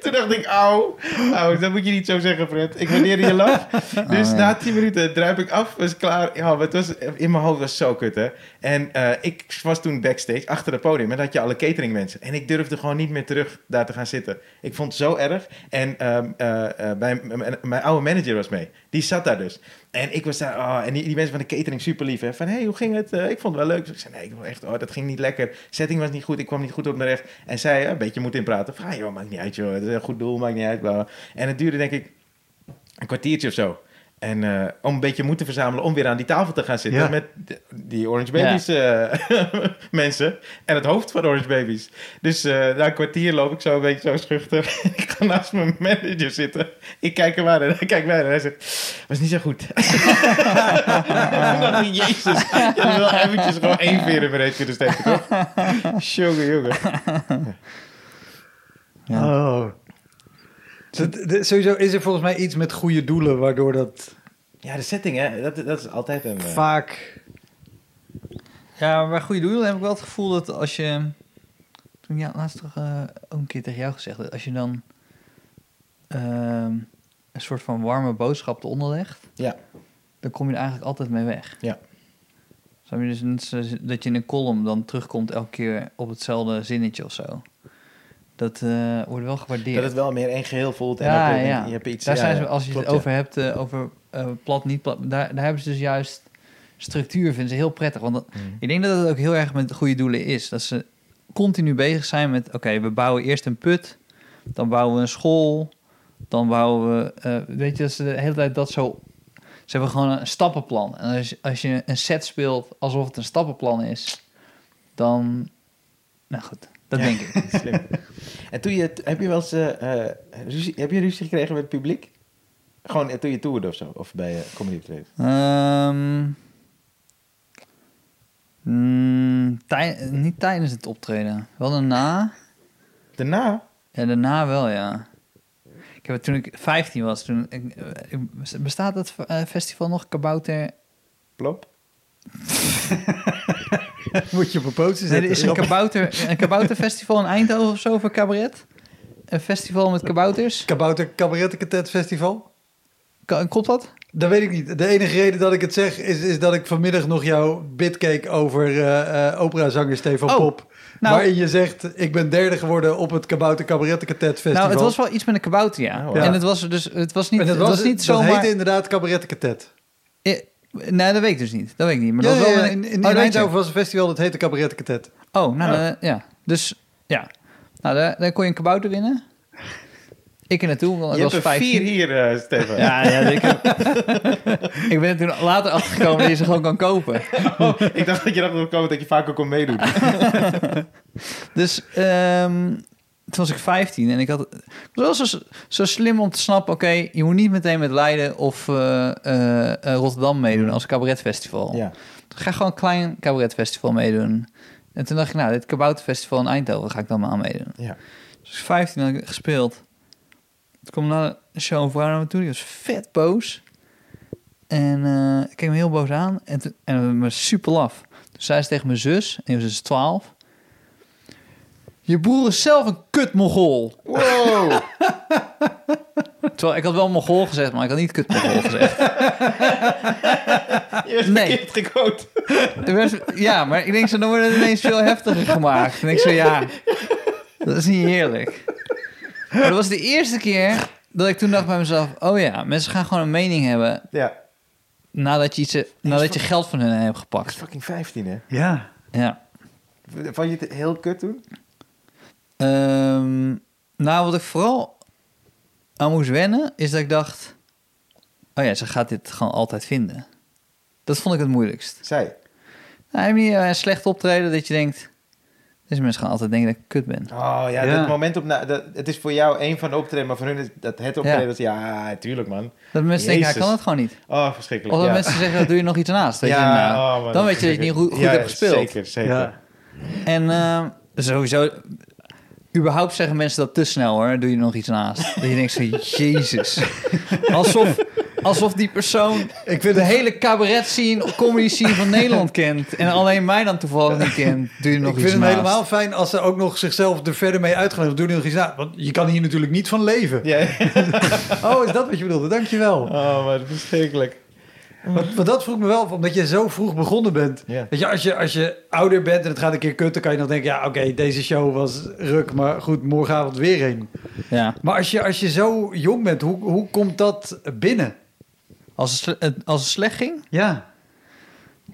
Toen dacht ik, auw, auw, dat moet je niet zo zeggen, Fred. Ik waardeer je lach. Dus ja. na tien minuten druip ik af, was klaar. Ja, het was, in mijn hoofd was het zo kut, hè. En eh, ik was toen backstage, achter het podium. En dan had je alle cateringmensen. En ik durfde gewoon niet meer terug daar te gaan zitten. Ik vond het zo erg. En ehm, eh, eh, mijn, mijn, oude manager was mee. Die zat daar dus. En ik was daar, oh, en die, die mensen van de catering super lief, hè. Van, hé, hey, hoe ging het? Ik vond het wel leuk. Dus ik zei, nee, ik echt, oh, dat ging niet lekker. Setting was niet goed, ik kwam niet goed op mijn recht. En zij, eh, een beetje moeten inpraten. Van, ah, joh, maakt niet uit, joh. Het is een goed doel, maakt niet uit. En het duurde, denk ik, een kwartiertje of zo. En eh, om een beetje moed te verzamelen om weer aan die tafel te gaan zitten Ja. met die Orange Babies eh, mensen en het hoofd van Orange Babies. Dus eh, na een kwartier loop ik zo een beetje zo schuchter. ik ga naast mijn manager zitten. Ik kijk hem aan en hij kijkt mij en hij zegt, was niet zo goed. Dacht, Jezus, je had wel eventjes gewoon één veer in mijn reet kunnen steken, toch? Jongen, jongen. Oh. Dat- dat- sowieso is er volgens mij iets met goede doelen, waardoor dat Ja, de setting, hè, dat, dat is altijd een... eh, vaak... Ja, maar bij goede doelen heb ik wel het gevoel dat als je... Toen ja, laatst toch eh, ook een keer tegen jou gezegd... dat als je dan ehm, een soort van warme boodschap eronder legt... Ja. dan kom je er eigenlijk altijd mee weg. Ja. Snap je? Dus dat je in een column dan terugkomt elke keer op hetzelfde zinnetje of zo. Dat eh, wordt wel gewaardeerd. dat het wel meer één geheel voelt. En Ja, ook, ja. Je hebt iets, Daar ja, zijn ze, als je klopt, het over hebt, eh, over eh, plat, niet plat, daar, daar hebben ze dus juist structuur, vinden ze heel prettig. Want dat- Mm. ik denk dat het ook heel erg met goede doelen is. Dat ze continu bezig zijn met, oké, we bouwen eerst een put, Dan bouwen we een school. Dan bouwen we... weet je, dat ze de hele tijd dat zo... Ze hebben gewoon een stappenplan. En als, als je een set speelt alsof het een stappenplan is... Dan... Nou goed, dat Ja. denk ik. Slim. En toen je, heb je wel eens eh, eh, ruzie, heb je ruzie gekregen met het publiek? Gewoon eh, toen je toerde of zo? Of bij uh, comedy? Ehm, mm, tij- niet tijdens het optreden. Wel daarna. Daarna? Ja, daarna wel, ja. Ik heb het toen ik 15 was. Toen, ik, bestaat dat eh, festival nog? Kabouter? Plop? Moet je op een Nee, er is een kabouter, een kabouterfestival in Eindhoven of zo voor cabaret. Een festival met kabouters. Kabouter Cabaret Festival? Klopt dat? Dat weet ik niet. De enige reden dat ik het zeg is, is dat ik vanmiddag nog jouw bit keek over eh eh, operazanger Stefan Oh, Pop. nou- waarin je zegt, ik ben derde geworden op het Kabouter Cabaret Festival. Nou, het was wel iets met een kabouter, ja. Ja. En het was dus, het was niet, en het was, niet dat zomaar... heette inderdaad Cabaret Quartet. Nee, dat weet ik dus niet. Dat weet ik niet. Maar Ja, dat was ja, wel ja, in, in, Oh, je. Eindhoven was een festival dat heette Cabaret Quartet. Oh, nou, Oh. eh, ja. Dus, ja. Nou, daar, daar kon je een kabouter winnen. Ik er naartoe, want ik je was hebt er 15. vier hier, eh, Stefan. Ja, ja ik, heb- ik ben er toen later achtergekomen dat je ze gewoon kan kopen. Oh, ik dacht dat je erachter zou komen dat je vaker kon meedoen. Dus ehm, toen was ik 15 en ik had... Het was wel zo, zo slim om te snappen... Oké, je moet niet meteen met Leiden of eh, eh, eh, Rotterdam meedoen als cabaretfestival. Ja. Toen ga ik gewoon een klein cabaretfestival meedoen. En toen dacht ik, nou, dit kabouterfestival in Eindhoven ga ik dan maar aan meedoen. Ja. Dus ik 15 had ik gespeeld. Toen kwam na de show een vrouw naar me toe, die was vet boos. En ik keek me heel boos aan en, toen- en me super laf. Toen zei ze tegen mijn zus, en die was dus 12. Je broer is zelf een kut Mongool. Wow! Terwijl ik had wel Mongool gezegd, maar ik had niet kut Mongool gezegd. Je Nee. verkeerd. Er werd- ja, maar ik denk zo, dan wordt het ineens veel heftiger gemaakt. En ik zo, ja, dat is niet heerlijk. Maar dat was de eerste keer dat ik toen dacht bij mezelf... oh ja, mensen gaan gewoon een mening hebben... Ja. nadat je, iets, nadat je geld van hun hebt Dat is gepakt. fucking 15, hè? Ja. Ja. Vond je het heel kut toen? Ehm, nou, wat ik vooral aan moest wennen... is dat ik dacht... oh ja, ze gaat dit gewoon altijd vinden. Dat vond ik het moeilijkst. Zij. Nou, niet eh, een slecht optreden dat je denkt... deze mensen gaan altijd denken dat ik kut ben. Oh ja, Ja. dat moment op... Na, dat, het is voor jou een van de optreden, maar voor hun is dat het optreden... Ja. dat ja, tuurlijk, man. Dat mensen denken, hij kan het gewoon niet. Oh, verschrikkelijk. Of dat ja. mensen zeggen, doe je nog iets naast? Dat je, ja, nou, oh, man, dan weet je dat je niet goed, goed Ja, hebt gespeeld. Zeker, zeker. Ja. En eh, sowieso, überhaupt zeggen mensen dat te snel hoor. Doe je nog iets naast? Dat je denkt zo, jezus. Alsof, alsof die persoon Ik vind de het hele cabaret scene, comedy scene van Nederland kent. En alleen mij dan toevallig niet kent. Doe je nog ik iets vind het naast? helemaal fijn als ze ook nog zichzelf er verder mee uitgenodigd doen. nog iets na. Want je kan hier natuurlijk niet van leven. Ja. Oh, is dat wat je bedoelde? Dankjewel. Oh, maar verschrikkelijk. Want, want dat vroeg me wel, omdat je zo vroeg begonnen bent. Weet je, als je, als je ouder bent en het gaat een keer kut, dan kan je nog denken... ja, oké, deze show was ruk, maar goed, morgenavond weer een. Ja. Maar als je, als je zo jong bent, hoe, hoe komt dat binnen? Als het, als het slecht ging? Ja,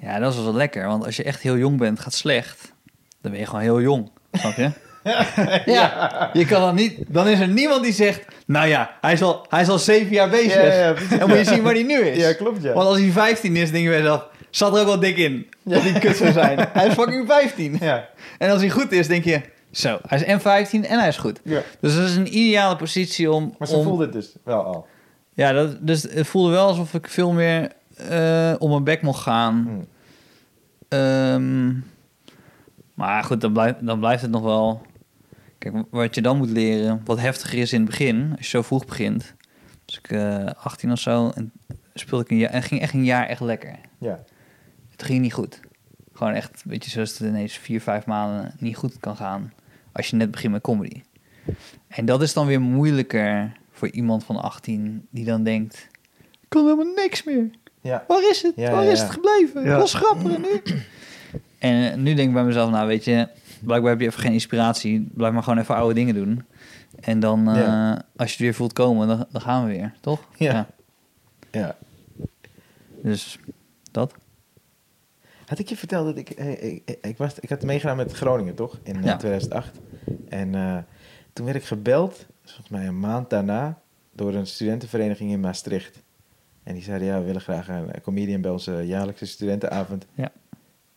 Ja, dat is wel lekker. Want als je echt heel jong bent, gaat slecht. Dan ben je gewoon heel jong. Snap je? ja. Je kan dan niet... Dan is er niemand die zegt... Nou ja, hij is al, hij is al zeven jaar bezig. Ja, ja, dan moet je zien waar hij nu is. Ja, klopt, ja. Want als hij 15 is, denk je bij jezelf... Zat er ook wel dik in. Dat hij kut zou zijn. hij is fucking 15. Ja. En als hij goed is, denk je... Zo, hij is en 15 en hij is goed. ja. Dus dat is een ideale positie om... Maar ze om voelde het dus wel al. Ja, dat, dus het voelde wel alsof ik veel meer eh, om mijn bek mocht gaan. Hmm. Ehm, maar goed, dan, blijft dan blijft het nog wel... Kijk, wat je dan moet leren, wat heftiger is in het begin, als je zo vroeg begint. Dus ik eh 18 of zo, en speelde ik een jaar, en ging echt een jaar echt lekker. Ja. Het ging niet goed. Gewoon echt, weet je, zoals het ineens vier, vijf maanden niet goed kan gaan. Als je net begint met comedy. En dat is dan weer moeilijker voor iemand van 18 die dan denkt... Ik kan helemaal niks meer. Ja. Waar is het? Ja, Waar ja, is ja. het gebleven? Ja. Ik was grappig en nu. en eh, nu denk ik bij mezelf, nou weet je, blijkbaar heb je even geen inspiratie. Blijf maar gewoon even oude dingen doen. En dan, eh, Ja. als je het weer voelt komen, dan, dan gaan we weer, toch? Ja. Ja. Dus dat. Had ik je verteld dat ik... eh, Ik, ik, ik was, ik had meegedaan met Groningen, toch? In eh, Ja. 2008. En eh, toen werd ik gebeld volgens mij een maand daarna door een studentenvereniging in Maastricht. En die zeiden, ja, we willen graag een comedian bij onze jaarlijkse studentenavond. Ja.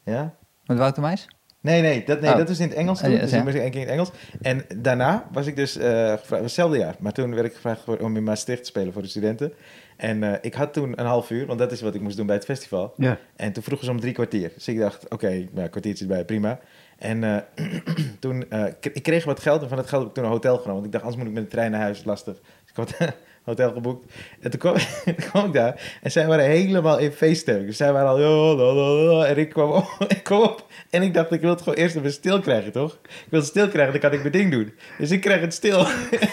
Ja? Met Wouter Meijs? Nee, nee, dat, nee Oh. dat was in het Engels toen. Oh, dus ja. ik moest één keer in het Engels. En daarna was ik dus gevraagd, was hetzelfde jaar. Maar toen werd ik gevraagd om in Maastricht te spelen voor de studenten. En eh, ik had toen een half uur, want dat is wat ik moest doen bij het festival. Ja. En toen vroegen ze om drie kwartier. Dus ik dacht, oké, nou, een kwartiertje erbij, prima. En eh, toen, k- ik kreeg wat geld en van dat geld heb ik toen een hotel genomen. Want ik dacht, anders moet ik met de trein naar huis, lastig. Dus ik had hotel geboekt. En toen kwam, toen kwam ik daar en zij waren helemaal in feeststemming. Dus zij waren al, "Yo, la, la, la." en ik kwam, op, ik kwam op. En ik dacht, ik wil het gewoon eerst even stil krijgen, toch? Ik wil het stil krijgen, dan kan ik mijn ding doen. Dus ik kreeg het stil.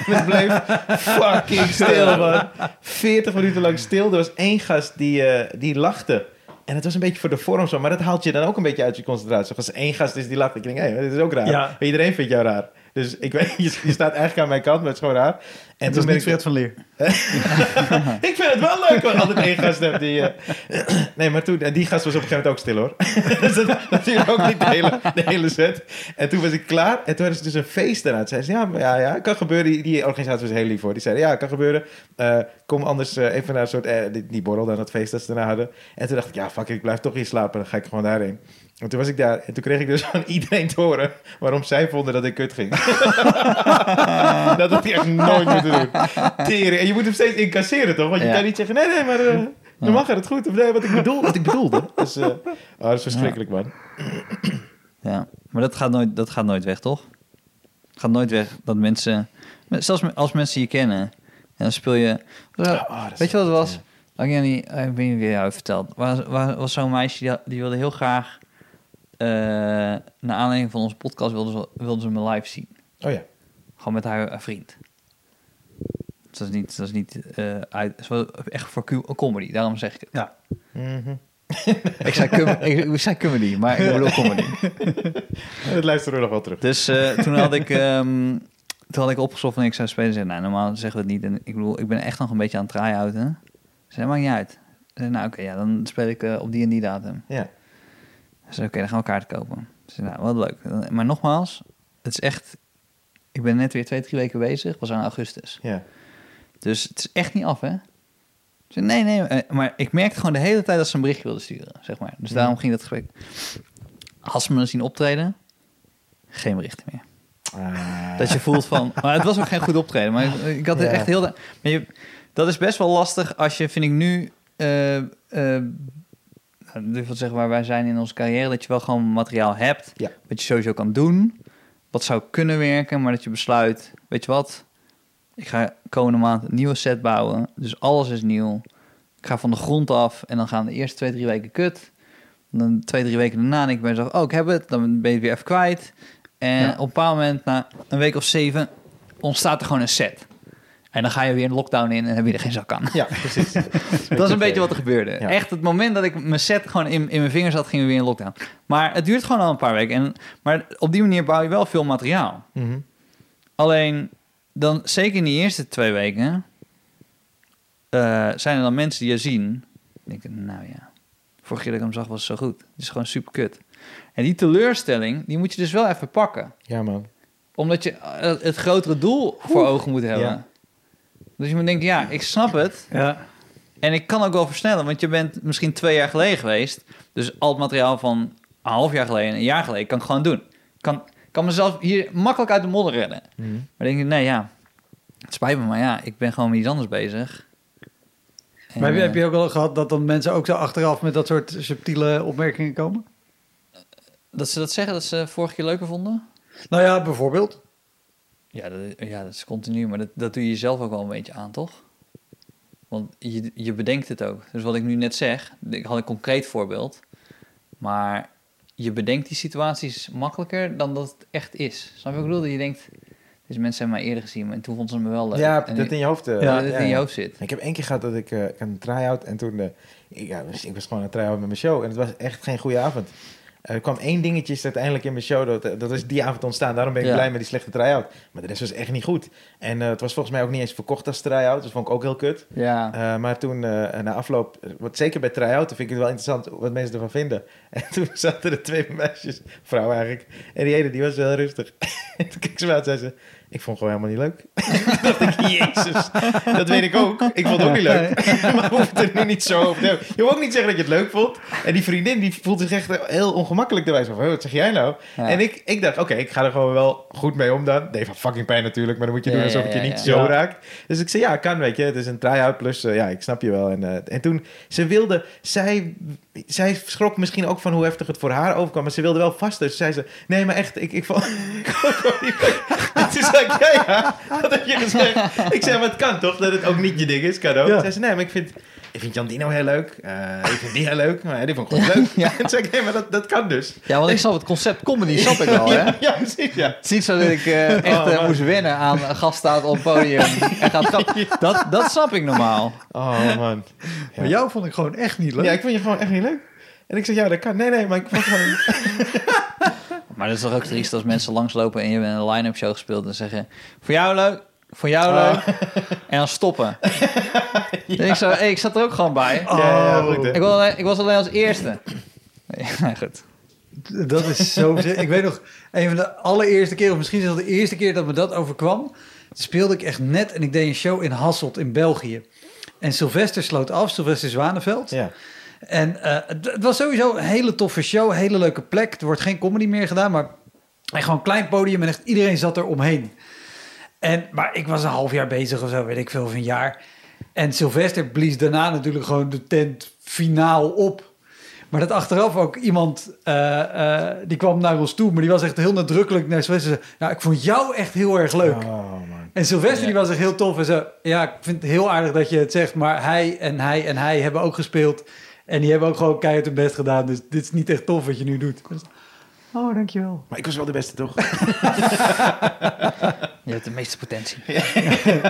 En het bleef fucking stil, man. 40 minuten lang stil. Er was één gast die, eh, die lachte. En het was een beetje voor de vorm zo, maar dat haalt je dan ook een beetje uit je concentratie. Als één gast is die lacht, ik denk, hé, dit is ook raar. Ja. Iedereen vindt jou raar. Dus ik weet, je, je staat eigenlijk aan mijn kant, maar het is gewoon raar. En Het was ben niet Fred van Leer. ik vind het wel leuk ik altijd één gast heb die... eh, nee, maar toen... En die gast was op een gegeven moment ook stil, hoor. dus dat, duurde ook niet de hele, de hele set. En toen was ik klaar. En toen hadden ze dus een feest daarna. Toen zeiden ze, ja, maar ja, ja, kan gebeuren. Die, die organisatie was heel lief, hoor. Die zeiden, ja, kan gebeuren. Eh, kom anders eh, even naar een soort... die, die borrel dan, dat feest dat ze daarna hadden. En toen dacht ik, ja, fuck, ik blijf toch hier slapen. Dan ga ik gewoon daarheen. En toen was ik daar. En toen kreeg ik dus van iedereen te horen... waarom zij vonden dat ik kut ging. dat had ik echt nooit moeten Tering. En je moet hem steeds incasseren, toch? Want je kan niet zeggen, nee, nee, maar eh normaal gaat het goed. Of nee, wat ik, bedoel, wat ik bedoelde. Dus, eh, oh, dat is verschrikkelijk, man. Ja, maar dat gaat nooit, dat gaat nooit weg, toch? Gaat nooit weg dat mensen... Zelfs als mensen je kennen, en dan speel je... Oh, dat weet je wat het was? ja. Ik weet niet, ik weet niet wie jou heeft verteld. Er was, was, was zo'n meisje die, die wilde heel graag... eh naar aanleiding van onze podcast wilde ze, wilde ze me live zien. Oh ja. Gewoon met haar vriend. Dat is niet, dat is niet eh, uit, dat is wel echt voor comedy, daarom zeg ik het. Ja. Mhm. Ik zei, ik, ik zei comedy, maar ik bedoel comedy. Dat luisteren we nog wel terug. Dus eh, toen had ik, ehm, toen had ik opgezocht van ik zou spelen. Zei, nou, normaal zeggen we het niet. En ik bedoel, ik ben echt nog een beetje aan het try-outen. Ze zei, maakt niet uit. Zei, nou, oké, ja, dan speel ik eh, op die en die datum. Ja. Ze zei, oké, dan gaan we kaarten kopen. Ze zei, nou, wat leuk. Maar nogmaals, het is echt... Ik ben net weer twee, drie weken bezig. Was aan augustus. Ja. Dus het is echt niet af, hè? Ze zei, nee, nee. eh, Maar ik merkte gewoon de hele tijd dat ze een berichtje wilde sturen, zeg maar. Dus Ja. daarom ging dat gesprek. Als ze me zien optreden, geen berichten meer. Ah. Dat je voelt van... Maar het was ook geen goed optreden. Maar ik, ik had er Ja. echt heel... Maar je, dat is best wel lastig als je, vind ik nu... nou, durf ik te zeggen waar wij zijn in onze carrière... dat je wel gewoon materiaal hebt... Ja. wat je sowieso kan doen... wat zou kunnen werken... maar dat je besluit... weet je wat... ik ga komende maand een nieuwe set bouwen... dus alles is nieuw... ik ga van de grond af... en dan gaan de eerste twee, drie weken kut... dan twee, drie weken daarna denk ik bij mezelf... oh, ik heb het... dan ben je het weer even kwijt... En Ja. op een bepaald moment, na een week of zeven, ontstaat er gewoon een set. En dan ga je weer een lockdown in en heb je er geen zak aan. Ja, precies. Dat is een beetje wat er gebeurde. Ja. Echt, het moment dat ik mijn set gewoon in, in mijn vingers had, gingen we weer in lockdown. Maar het duurt gewoon al een paar weken. En, maar op die manier bouw je wel veel materiaal. Mhm. Alleen, dan, zeker in die eerste twee weken, eh, zijn er dan mensen die je zien. denken, nou ja, vorige keer dat ik hem zag was het zo goed. Het is gewoon super kut. En die teleurstelling, die moet je dus wel even pakken Ja, man. omdat je eh, het grotere doel voor ogen moet hebben. Ja. Dus je moet denken, ja, ik snap het. Ja. En ik kan ook wel versnellen, want je bent misschien twee jaar geleden geweest. Dus al het materiaal van een half jaar geleden, een jaar geleden, kan ik gewoon doen. Kan, kan mezelf hier makkelijk uit de modder redden. Mhm. Maar denk ik, nee, ja, het spijt me, maar ja, ik ben gewoon met iets anders bezig. En, Maar heb je, eh, heb je ook wel gehad dat dan mensen ook zo achteraf met dat soort subtiele opmerkingen komen? Dat ze dat zeggen, dat ze vorige keer leuker vonden? Nou ja, bijvoorbeeld. Ja, dat, ja, dat is continu, maar dat, dat doe je jezelf ook wel een beetje aan, toch? Want je, je bedenkt het ook. Dus wat ik nu net zeg, ik had een concreet voorbeeld. Maar je bedenkt die situaties makkelijker dan dat het echt is. Snap je wat ik bedoel? Dat je denkt, deze mensen hebben mij eerder gezien en toen vonden ze me wel leuk. Ja, dat nu- in je hoofd. eh, ja, dat in je hoofd zit. Ik heb één keer gehad dat ik, ik had een try-out en toen... eh, ik, ja, ik was gewoon aan het try-out met mijn show en het was echt geen goede avond. Er kwam één dingetje is uiteindelijk in mijn show, dat, dat is die avond ontstaan. Daarom ben ik Ja. blij met die slechte try-out. Maar de rest was echt niet goed. En eh, het was volgens mij ook niet eens verkocht als try-out, dus vond ik ook heel kut. Ja, Eh, maar toen, eh, na afloop, wat zeker bij try-out, vind ik het wel interessant wat mensen ervan vinden. En toen zaten er twee meisjes, vrouwen eigenlijk, en die ene die was wel rustig. en toen keek ze me aan en zei ze, Ik vond het gewoon helemaal niet leuk. Toen dacht ik, jezus, dat weet ik ook. Ik vond het ook niet leuk. maar hoeven het er nu niet zo over te. Je moet ook niet zeggen dat je het leuk vond. En die vriendin, die voelt zich echt heel ongemakkelijk erbij. Zo van, "Oh, wat zeg jij nou? Ja. En ik, ik dacht, oké, ik ga er gewoon wel goed mee om dan. Nee, van fucking pijn natuurlijk, maar dan moet je doen ja, alsof het je niet zo raakt. Dus ik zei, ja, kan, weet je. Het is een try-out plus, eh, ja, ik snap je wel. En, eh, en toen, ze wilde, zij, zij schrok misschien ook van hoe heftig het voor haar overkwam. Maar ze wilde wel vast. Dus zei ze, nee, maar echt, ik, ik vond het ja, ja, wat heb je gezegd? Ik zei, maar het kan toch, dat het ook niet je ding is, kan ook. Ja. Zei ze, nee, maar ik vind... Ik vind Jan Dino heel leuk. Eh, ik vind die heel leuk. Maar die vond ik gewoon leuk. Ja. En toen zei ik, nee, maar dat, dat kan dus. Ja, want ik snap het concept comedy, snap ik wel, hè? Ja, ja, precies, ja. Het is niet zo dat ik eh, echt Oh, eh, man. moest wennen aan een gast staat op het podium en gaat grappen. Dat, dat snap ik normaal. Oh, man. Maar jou vond ik gewoon echt niet leuk. Ja, ik vind je gewoon echt niet leuk. En ik zeg, ja, dat kan. Nee, nee, maar ik vond gewoon... Maar dat is toch ook triest als mensen langslopen en je hebt een line-up show gespeeld en zeggen... Voor jou leuk, voor jou Oh. leuk. En dan stoppen. En ik, zo, hey, ik zat er ook gewoon bij. Ja, ja, goed, hè. Ik, was alleen, ik was alleen als eerste. Ja, goed. Dat is zo... ik weet nog, een van de allereerste keer... of misschien zelfs de eerste keer dat me dat overkwam... speelde ik echt net en ik deed een show in Hasselt in België. En Sylvester sloot af, Sylvester Zwaneveld. Ja. En eh, het, was sowieso een hele toffe show, een hele leuke plek. Er wordt geen comedy meer gedaan, maar gewoon een klein podium en echt iedereen zat er omheen. En, maar ik was een half jaar bezig of zo, weet ik veel, of een jaar. En Sylvester blies daarna natuurlijk gewoon de tent finaal op. Maar dat achteraf ook iemand, eh, eh, die kwam naar ons toe, maar die was echt heel nadrukkelijk naar Sylvester. Ja, ik vond jou echt heel erg leuk. Oh, man. En Sylvester Ja. die was echt heel tof. En zo, ja, ik vind het heel aardig dat je het zegt. Maar hij en hij en hij hebben ook gespeeld. En die hebben ook gewoon keihard hun best gedaan. Dus dit is niet echt tof wat je nu doet. Dus, oh, dankjewel. Maar ik was wel de beste, toch? Je hebt de meeste potentie.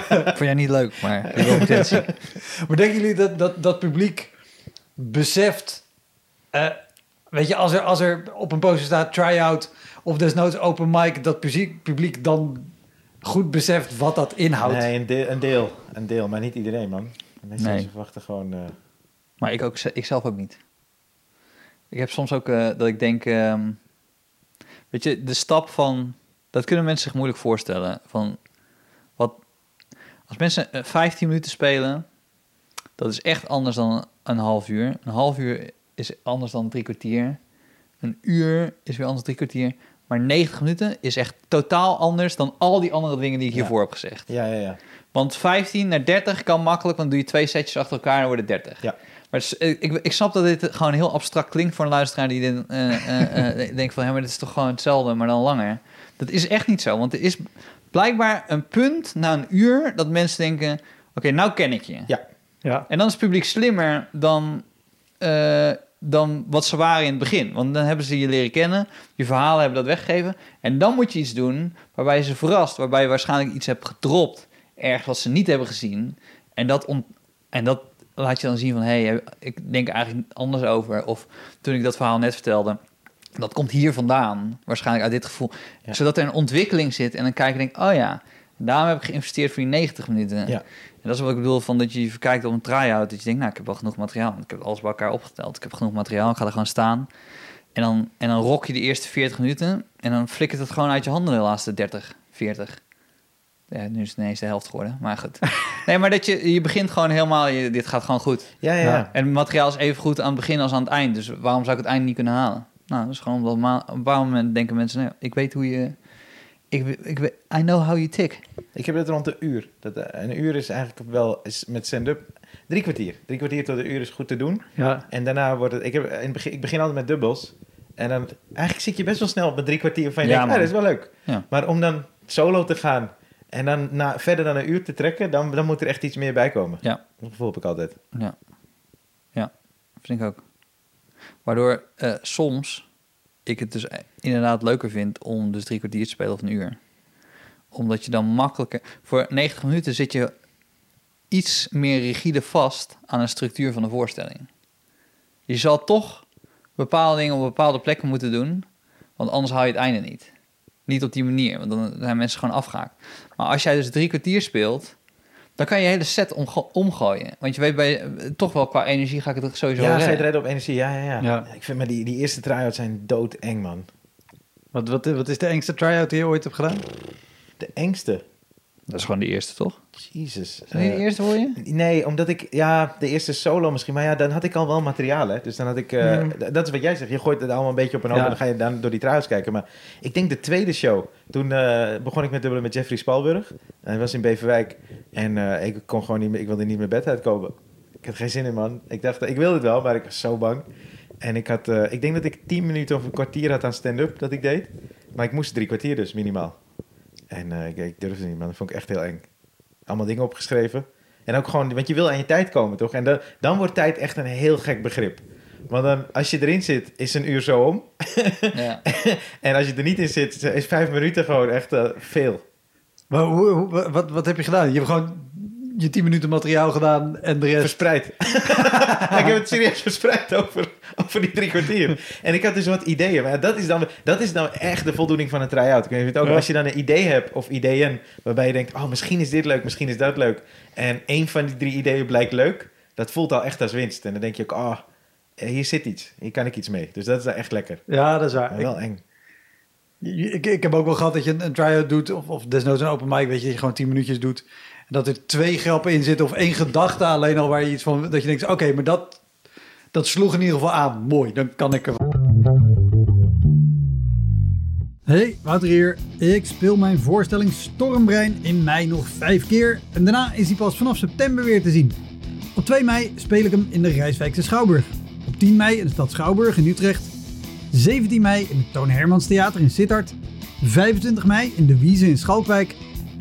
Vond jij niet leuk, maar je hebt wel potentie. Maar denken jullie dat dat, dat publiek beseft... eh, weet je, als er, als er op een poster staat try-out... of desnoods open mic... dat publiek, publiek dan goed beseft wat dat inhoudt? Nee, een deel, een deel. Een deel, maar niet iedereen, man. Mensen Nee. ze verwachten gewoon... eh, Maar ik, ook, ik zelf ook niet. Ik heb soms ook eh, dat ik denk... ehm, weet je, de stap van... Dat kunnen mensen zich moeilijk voorstellen. Van wat, als mensen eh, 15 minuten spelen... Dat is echt anders dan een half uur. Een half uur is anders dan drie kwartier. Een uur is weer anders dan drie kwartier. Maar 90 minuten is echt totaal anders dan al die andere dingen die ik Ja. hiervoor heb gezegd. ja, ja, ja. Want 15 naar 30 kan makkelijk, want doe je twee setjes achter elkaar en worden 30. Ja. Maar is- ik, ik, snap dat dit gewoon heel abstract klinkt voor een luisteraar die dit, eh, eh, eh, denkt van, hé, maar dit is toch gewoon hetzelfde, maar dan langer. Dat is echt niet zo, want er is blijkbaar een punt na een uur dat mensen denken, oké, nou ken ik je. Ja. Ja. En dan is het publiek slimmer dan, eh, dan wat ze waren in het begin. Want dan hebben ze je leren kennen, je verhalen hebben dat weggegeven. En dan moet je iets doen waarbij je ze verrast, waarbij je waarschijnlijk iets hebt gedropt, ergens wat ze niet hebben gezien. En dat, ont- en dat laat je dan zien van, hé, hey, ik denk eigenlijk anders over. Of toen ik dat verhaal net vertelde, dat komt hier vandaan, waarschijnlijk uit dit gevoel. Ja. Zodat er een ontwikkeling zit en dan kijk je en denk, oh ja, daarom heb ik geïnvesteerd voor die 90 minuten. Ja. En dat is wat ik bedoel van dat je verkijkt op een try-out. Dat je denkt, nou, ik heb wel genoeg materiaal. Ik heb alles bij elkaar opgeteld. Ik heb genoeg materiaal. Ik ga er gewoon staan. En dan, en dan rok je de eerste 40 minuten. En dan flikkert het gewoon uit je handen de laatste 30, 40. Ja, nu is het ineens de helft geworden. Maar goed. Nee, maar dat je, je begint gewoon helemaal... Je, dit gaat gewoon goed. Ja, ja, ja. En het materiaal is even goed aan het begin als aan het eind. Dus waarom zou ik het eind niet kunnen halen? Nou, dat is gewoon omdat ma- op een bepaald moment denken mensen... Nou, ik weet hoe je... Ik, ik, weet- I know how you tick. Ik heb het rond een uur. Dat, eh, een uur is eigenlijk wel is met stand-up drie kwartier. Drie kwartier tot een uur is goed te doen. Ja. En daarna wordt het... Ik, heb, in begin, ik begin altijd met dubbels. En dan... Eigenlijk zit je best wel snel op een drie kwartier van je Ja, denkt, ah, dat is wel leuk. Ja. Maar om dan solo te gaan en dan na, verder dan een uur te trekken, dan, dan moet er echt iets meer bij komen. Ja. Dat gevoel heb ik altijd. Ja, ja, vind ik ook. Waardoor eh, soms ik het dus inderdaad leuker vind om dus drie kwartier te spelen of een uur. Omdat je dan makkelijker... Voor 90 minuten zit je iets meer rigide vast aan een structuur van de voorstelling. Je zal toch bepaalde dingen op bepaalde plekken moeten doen, want anders haal je het einde niet. Niet op die manier, want dan zijn mensen gewoon afgehaakt. Maar als jij dus drie kwartier speelt, dan kan je je hele set omgo- omgooien. Want je weet bij, toch wel qua energie ga ik het sowieso ja, ga je het redden. op energie? Ja, ja, ja. Ja. Ik vind maar die, die eerste try-outs zijn doodeng, man. Wat, wat, wat is de engste try-out die je ooit hebt gedaan? De engste. Dat is gewoon de eerste, toch? Jezus. Niet de Eh, eerste voor je? Nee, omdat ik, ja, de eerste solo misschien, maar ja, dan had ik al wel materiaal, hè. Dus dan had ik, eh, Mm. d- dat is wat jij zegt, je gooit het allemaal een beetje op een hoop Ja. en dan ga je dan door die trouwens kijken. Maar ik denk de tweede show, toen eh, begon ik met dubbelen met Jeffrey Spalburg. Hij was in Beverwijk en ik kon gewoon niet meer, ik wilde niet meer bed uitkomen. Ik had geen zin in, man. Ik dacht, ik wilde het wel, maar ik was zo bang. En ik had, ik denk dat ik tien minuten of een kwartier had aan stand-up dat ik deed. Maar ik moest drie kwartier dus, minimaal. En eh, ik, ik durfde niet, man. Dat vond ik echt heel eng. Allemaal dingen opgeschreven. En ook gewoon, want je wil aan je tijd komen, toch? En dan, dan wordt tijd echt een heel gek begrip. Want dan, als je erin zit, is een uur zo om. Ja. En als je er niet in zit, is vijf minuten gewoon echt eh, veel. Maar hoe, hoe- wat, wat heb je gedaan? Je hebt gewoon je 10 minuten materiaal gedaan en de rest... Verspreid. ik heb het serieus verspreid over, over die drie kwartier. En ik had dus wat ideeën. Maar dat is dan, dat is dan echt de voldoening van een try-out. Ik ook, Ja. Als je dan een idee hebt of ideeën waarbij je denkt... oh, misschien is dit leuk, misschien is dat leuk. En één van die drie ideeën blijkt leuk. Dat voelt al echt als winst. En dan denk je ook, oh, hier zit iets. Hier kan ik iets mee. Dus dat is echt lekker. Ja, dat is waar. Maar wel eng. Ik, ik, ik heb ook wel gehad dat je een, een try-out doet, of, of desnoods een open mic, weet je, dat je gewoon 10 minuutjes doet. Dat er twee grappen in zitten of één gedachte alleen al waar je iets van, dat je denkt, oké, maar dat, dat sloeg in ieder geval aan. Mooi, dan kan ik er... Hey, Wouter hier. Ik speel mijn voorstelling Stormbrein in mei nog vijf keer en daarna is hij pas vanaf september weer te zien. Op 2 mei speel ik hem in de Rijswijkse Schouwburg. Op 10 mei in de stad Schouwburg in Utrecht. 17 mei in het Toon Hermans Theater in Sittard. 25 mei in de Wiese in Schalkwijk.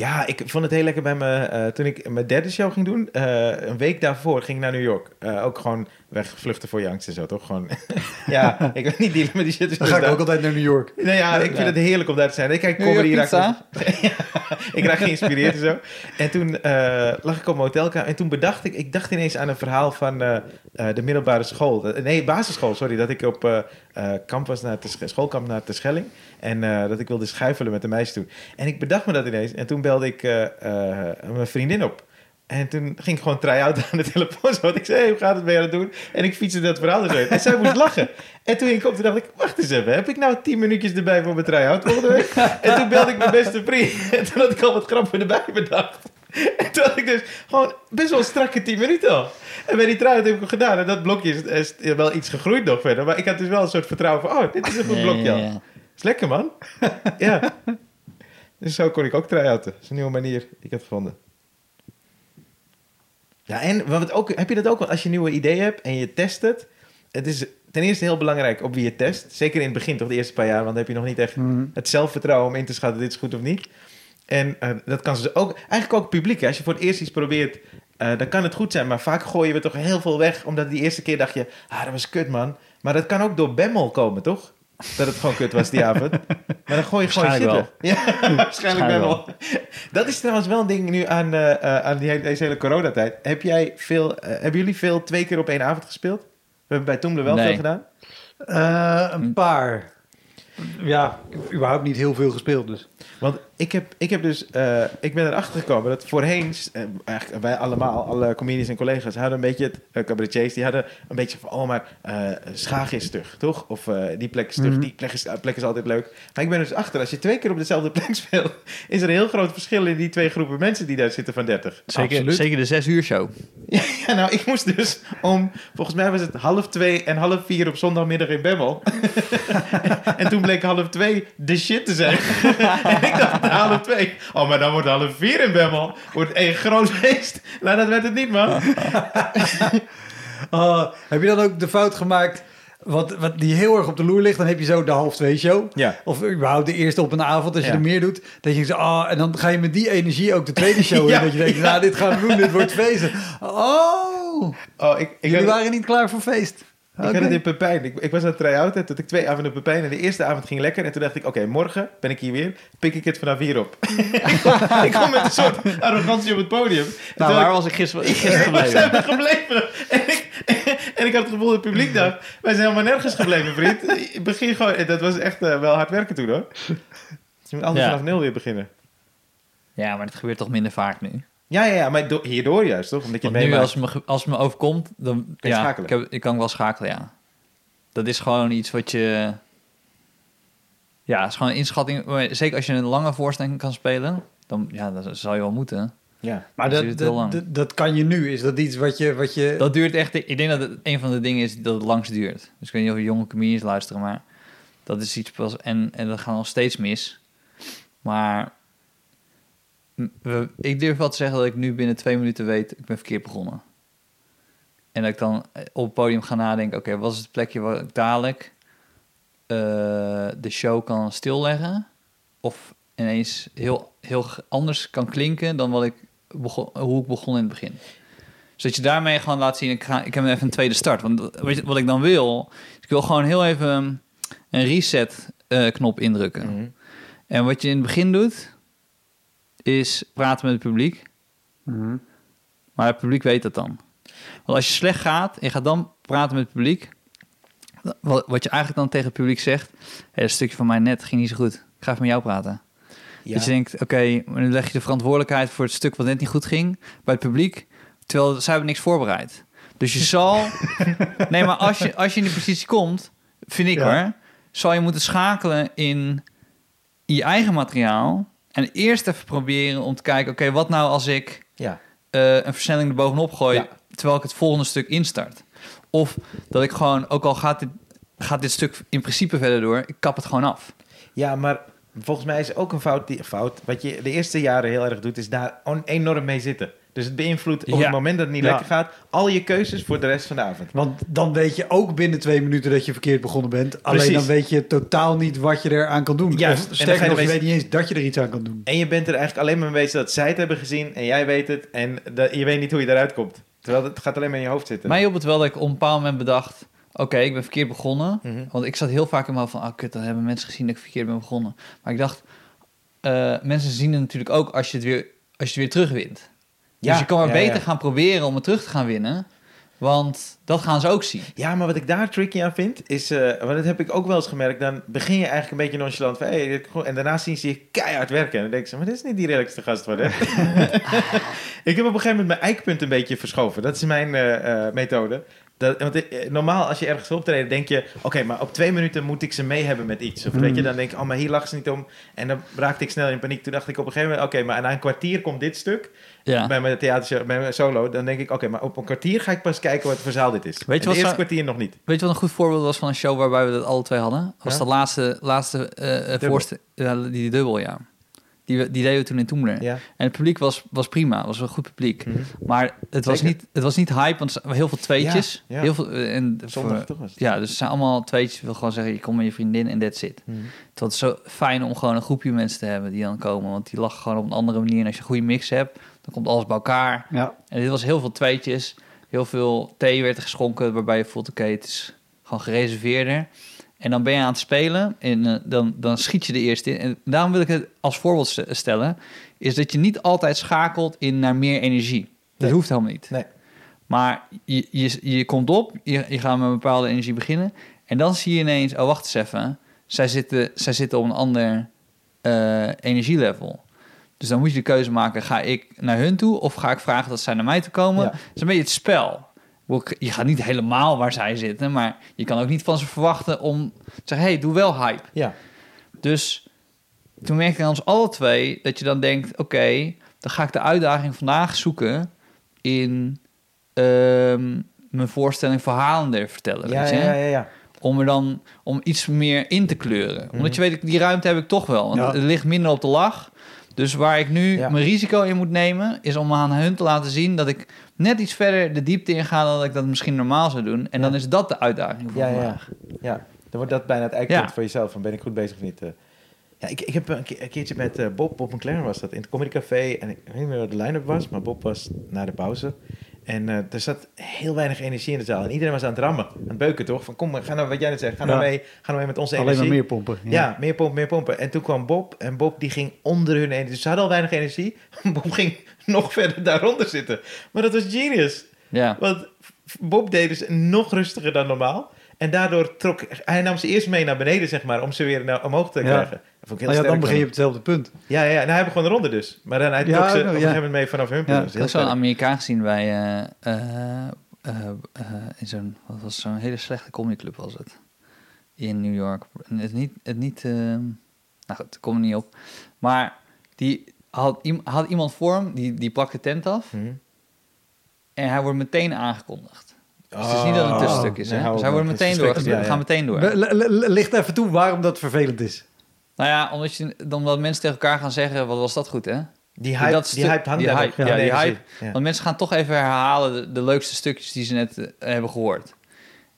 Ja, ik vond het heel lekker bij me. eh, toen ik mijn derde show ging doen, eh, een week daarvoor ging ik naar New York. Eh, ook gewoon wegvluchten voor je angst en zo, toch? Gewoon, ja, ik wil niet dealen met die shit. dus Dan ga ik daar- ook altijd naar New York. Nee, ja, ik vind het heerlijk om daar te zijn. Ik kijk New York comedy. raak-? Ja, ik raak geïnspireerd en zo. En toen lag ik op mijn hotelkamer en toen bedacht ik... Ik dacht ineens aan een verhaal van de middelbare school. Nee, basisschool, sorry. Dat ik op kamp was naar de schoolkamp naar Terschelling. En eh, dat ik wilde schuifelen met de meisjes toen. En ik bedacht me dat ineens. En toen belde ik eh, eh, mijn vriendin op. En toen ging ik gewoon try-out aan de telefoon. Zo, want ik zei, hey, hoe gaat het aan het doen? En ik fietste dat verhaal dus. En zij moest lachen. En toen ik op, toen dacht ik, wacht eens even. Heb ik nou tien minuutjes erbij voor mijn try-out volgende week? En toen belde ik mijn beste vriend. En toen had ik al wat grappen erbij bedacht. En toen had ik dus gewoon best wel strakke tien minuten al. En bij die try-out heb ik gedaan. En dat blokje is, is wel iets gegroeid nog verder. Maar ik had dus wel een soort vertrouwen van, oh, dit is een goed blokje al. Ja, ja, ja. Is lekker, man. ja. Dus zo kon ik ook try-outen. Dat is een nieuwe manier die ik heb gevonden. Ja, en wat ook, heb je dat ook? Want als je een nieuwe idee hebt en je test het... Het is ten eerste heel belangrijk op wie je test. Zeker in het begin, toch de eerste paar jaar. Want dan heb je nog niet echt Mhm. het zelfvertrouwen om in te schatten... dit is goed of niet. En eh, dat kan ze ook... Eigenlijk ook publiek. Hè? Als je voor het eerst iets probeert... eh, dan kan het goed zijn. Maar vaak gooien we toch heel veel weg. Omdat die eerste keer dacht je... Ah, dat was kut, man. Maar dat kan ook door bemmel komen, toch? Dat het gewoon kut was die avond. Maar dan gooi je gewoon shit Waarschijnlijk weg. Ja, waarschijnlijk Waarschijnlijk bemmel. Dat is trouwens wel een ding nu aan, eh, eh, aan die, deze hele coronatijd. Heb jij veel, eh, hebben jullie veel twee keer op één avond gespeeld? We hebben bij Toemler wel Nee. veel gedaan. Eh, Hm. een paar. Ja, ik heb überhaupt niet heel veel gespeeld, dus. Want ik, heb, ik, heb dus, eh, ik ben erachter gekomen dat voorheen, eh, eigenlijk wij allemaal, alle comedians en collega's, hadden een beetje, het, eh, cabaretiers, die hadden een beetje van, oh maar, eh Schaag is stug, toch? Of eh, die plek is stug, Mhm. die plek is, plek is altijd leuk. Maar ik ben er dus achter, als je twee keer op dezelfde plek speelt, is er een heel groot verschil in die twee groepen mensen die daar zitten van 30. Zeker, Absoluut. zeker de zes uur show. Ja, nou, ik moest dus om, volgens mij was het half twee en half vier op zondagmiddag in Bemmel. en toen bleek half twee de shit te zijn. en ik dacht, half twee, oh, maar dan wordt half vier in Bemmel. Wordt één groot feest. Nou, dat werd het niet, man. Oh, heb je dan ook de fout gemaakt, wat, wat die heel erg op de loer ligt, dan heb je zo de half twee show. Ja. Of überhaupt de eerste op een avond, als je Ja. er meer doet. Dat je zo, ah, en dan ga je met die energie ook de tweede show in. Ja. Dat je denkt, nou, dit gaan we doen, dit wordt feesten. Oh, Oh, ik, ik jullie waren niet klaar voor feest. Ik had het in Pepijn. Ik, ik was aan het try-outen. Toen ik twee avonden Pepijn. En de eerste avond ging lekker. En toen dacht ik, oké, morgen ben ik hier weer. Pik ik het vanaf hier op. ik kom met een soort arrogantie op het podium. Nou, waar was ik gisteren, gisteren waar zijn gebleven? we gebleven? En ik, en ik had het gevoel dat het publiek dacht, wij zijn helemaal nergens gebleven, vriend. Ik begin gewoon, en dat was echt eh, wel hard werken toen, hoor. Dus je moet altijd Ja. vanaf nul weer beginnen. Ja, maar dat gebeurt toch minder vaak nu. Ja, ja, ja, maar do- hierdoor juist, toch? Omdat je Want nu, meemaakt. als het, me, ge- als het me overkomt, dan je ja, schakelen? ik, heb, ik kan wel schakelen, ja. Dat is gewoon iets wat je... Ja, het is gewoon een inschatting. Maar Zeker als je een lange voorstelling kan spelen, dan ja, dat zal je wel moeten. Ja. Maar Dat dat, duurt heel dat, lang. dat, dat kan je nu. Is dat iets wat je... Wat je Dat duurt echt... Ik denk dat het een van de dingen is dat het langst duurt. Dus ik weet niet of je jonge comedians luisteren, maar dat is iets pas... En, en dat gaat nog steeds mis. Maar ik durf wel te zeggen dat ik nu binnen twee minuten weet... ik ben verkeerd begonnen. En dat ik dan op het podium ga nadenken... oké, wat is het plekje waar ik dadelijk eh, de show kan stilleggen... of ineens heel, heel anders kan klinken dan wat ik begon, hoe ik begon in het begin. Zodat je daarmee gewoon laat zien, ik, ga, ik heb even een tweede start. Want je, wat ik dan wil, ik wil gewoon heel even een reset eh, knop indrukken. Mhm. En wat je in het begin doet, is praten met het publiek. Mhm. Maar het publiek weet dat dan. Want als je slecht gaat en je gaat dan praten met het publiek... Wat, wat je eigenlijk dan tegen het publiek zegt... Hey, dat stukje van mij net ging niet zo goed. Ik ga even met jou praten. Ja. Dat je denkt, oké, maar nu leg je de verantwoordelijkheid voor het stuk wat net niet goed ging bij het publiek, terwijl zij hebben niks voorbereid. Dus je zal, nee, maar als je, als je in die positie komt, vind ik Ja. hoor, zal je moeten schakelen in je eigen materiaal en eerst even proberen om te kijken, oké, wat nou als ik ja. eh, een versnelling erbovenop gooi, Ja. terwijl ik het volgende stuk instart. Of dat ik gewoon, ook al gaat dit, gaat dit stuk in principe verder door, ik kap het gewoon af. ja, maar volgens mij is ook een fout, die, fout... Wat je de eerste jaren heel erg doet, is daar enorm mee zitten. Dus het beïnvloedt op Ja. het moment dat het niet Ja. lekker gaat... al je keuzes voor de rest van de avond. Want dan weet je ook binnen twee minuten dat je verkeerd begonnen bent. Alleen dan weet je totaal niet wat je eraan kan doen. Juist. Of sterker je nog, je weet niet eens dat je er iets aan kan doen. En je bent er eigenlijk alleen maar mee bezig dat zij het hebben gezien... en jij weet het en dat, je weet niet hoe je eruit komt. Terwijl het gaat alleen maar in je hoofd zitten. Mij hielp het wel dat ik op een bepaald moment bedacht... oké, ik ben verkeerd begonnen. Mhm. Want ik zat heel vaak in mijn hoofd van... ah, kut, dan hebben mensen gezien dat ik verkeerd ben begonnen. Maar ik dacht... eh, mensen zien het natuurlijk ook als je het weer, als je het weer terugwint. Ja, dus je kan maar ja, beter ja. gaan proberen om het terug te gaan winnen. Want dat gaan ze ook zien. Ja, maar wat ik daar tricky aan vind, is... eh want dat heb ik ook wel eens gemerkt. Dan begin je eigenlijk een beetje nonchalant van... Hey, en daarna zien ze je keihard werken. En dan denk ik, maar dit is niet die redelijkste gast van hè? ik heb op een gegeven moment mijn eikpunt een beetje verschoven. Dat is mijn eh, eh, methode. Dat, want eh, normaal als je ergens wil optreden, denk je... Oké, maar op twee minuten moet ik ze mee hebben met iets. Of weet je, dan denk ik, oh, maar hier lag ze niet om. En dan raakte ik snel in paniek. Toen dacht ik op een gegeven moment... Oké, maar na een kwartier komt dit stuk. Ja. Bij mijn theatershow, bij mijn solo. Dan denk ik, oké, maar op een kwartier ga ik pas kijken wat voor zaal dit is. je En wat het eerste kwartier nog niet. Weet je wat een goed voorbeeld was van een show waarbij we dat alle twee hadden? Was Ja? de laatste, laatste eh eh, voorste- ja, die dubbel, ja. Die, die deden we toen in Toemler. Ja. En het publiek was, was prima, was een goed publiek. Mhm. Maar het was, Zeker. niet, het was niet hype, want heel veel tweetjes. Ja, ja. Heel veel, eh, en Zondag voor- toch? Ja, dus het zijn allemaal tweetjes. Wil gewoon zeggen, je komt met je vriendin en that's it. Mhm. Het was zo fijn om gewoon een groepje mensen te hebben die dan komen. Want die lachen gewoon op een andere manier. En als je een goede mix hebt, dan komt alles bij elkaar. Ja. En dit was heel veel tweetjes. Heel veel thee werd er geschonken, waarbij je voelt, oké, het is gewoon gereserveerder. En dan ben je aan het spelen en eh, dan, dan schiet je de eerste in. En daarom wil ik het als voorbeeld st- stellen, is dat je niet altijd schakelt in naar meer energie. Dat Nee. hoeft helemaal niet. Nee. Maar je, je, je komt op, je, je gaat met een bepaalde energie beginnen. En dan zie je ineens, oh wacht eens even. Zij zitten, zij zitten op een ander eh, energielevel. Dus dan moet je de keuze maken, ga ik naar hun toe of ga ik vragen dat zij naar mij toe komen? Ja. Dat is een beetje het spel. Ik Je gaat niet helemaal waar zij zitten, maar je kan ook niet van ze verwachten om te zeggen, hey, doe wel hype. Ja. Dus toen merkten we ons alle twee dat je dan denkt: oké, dan ga ik de uitdaging vandaag zoeken in ehm, mijn voorstelling verhalender vertellen. Ja, je? ja, ja, ja. Om er dan om iets meer in te kleuren. Mhm. Omdat je weet, die ruimte heb ik toch wel. Want Ja. het ligt minder op de lach. Dus waar ik nu Ja. mijn risico in moet nemen, is om aan hun te laten zien dat ik net iets verder de diepte in ga dan dat ik dat misschien normaal zou doen. En dan is dat de uitdaging voor Ja, ja, ja. Dan wordt dat bijna het eikpunt voor jezelf. Van ben ik goed bezig of niet? eh. Ja, ik, ik heb een, ke- een keertje met eh, Bob, Bob McLaren was dat, in het Comedy Café. En ik weet niet meer wat de line-up was, maar Bob was na de pauze. En eh, er zat heel weinig energie in de zaal. En iedereen was aan het rammen, aan het beuken toch? Van kom, ga nou, wat jij net zegt, ga nou Ja. mee, ga nou mee met onze Alleen energie. maar meer pompen. Ja. meer pompen, meer pompen. En toen kwam Bob en Bob die ging onder hun energie. Dus ze hadden al weinig energie. Bob ging nog verder daaronder zitten. Maar dat was genius. Ja. Want Bob deed dus nog rustiger dan normaal. En daardoor trok hij nam ze eerst mee naar beneden, zeg maar, om ze weer naar, omhoog te krijgen. Dat vond ik heel Nou ja, dan begin je op hetzelfde punt. Ja, ja, nou, hij begon de ronde dus. Maar dan hij Ja, trok ze ook op een gegeven mee vanaf hun punt. Ik heel heb zo'n. Amerikaan gezien bij... eh, eh, eh, eh, in zo'n... Wat was zo'n hele slechte comedyclub was het. In New York. En Het niet... Het niet eh, nou goed, kom er niet op. Maar die had, had iemand voor hem, die, die plakt de tent af. Hm. En hij wordt meteen aangekondigd. Dus het is niet dat het een Oh. tussenstuk is. Nee, hè? hou Dus meteen door. We gaan meteen door. Licht even toe waarom dat vervelend is. Nou ja, omdat, je, omdat mensen tegen elkaar gaan zeggen, wat was dat goed, hè? Die hype, dat die hype hangt die daar hype, ja, die hype. Ja. Want mensen gaan toch even herhalen de, de leukste stukjes die ze net eh, hebben gehoord.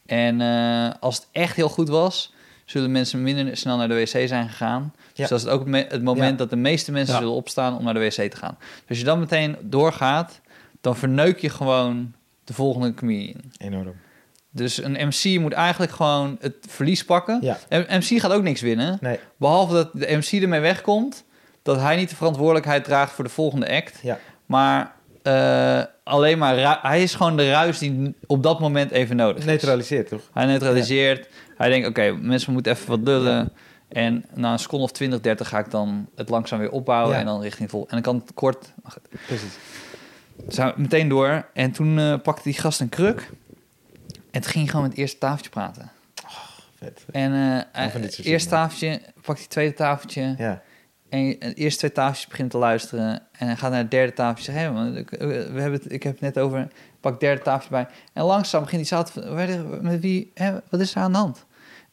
En eh, als het echt heel goed was, zullen mensen minder snel naar de wc zijn gegaan. Dus dat is ook het, het moment Ja. dat de meeste mensen Ja. zullen opstaan om naar de wc te gaan. Dus als je dan meteen doorgaat, dan verneuk je gewoon de volgende comedian. Enorm. Dus een MC moet eigenlijk gewoon het verlies pakken. Ja. Een MC gaat ook niks winnen. Nee. Behalve dat de MC ermee wegkomt, dat hij niet de verantwoordelijkheid draagt voor de volgende act. Ja. Maar eh, alleen maar, hij is gewoon de ruis die op dat moment even nodig is. Neutraliseert toch? Hij neutraliseert. Hij denkt, oké, mensen moeten even wat lullen. En na een seconde of 20, 30 ga ik dan het langzaam weer opbouwen en dan richting vol. En dan kan het kort. Precies. Zijn we meteen door. En toen eh, pakte die gast een kruk. En toen ging hij gewoon met het eerste tafeltje praten. Vet. En eh het soort eerste dingen. tafeltje, pakt hij het tweede tafeltje. Ja. En de eerste twee tafeltjes begint te luisteren. En hij gaat naar het derde tafeltje. Zegt, hé man, ik, eh, we hebben het, ik heb het net over. Pak het derde tafeltje bij. En langzaam begint die te... waar- Met wie, hè, wat is er aan de hand?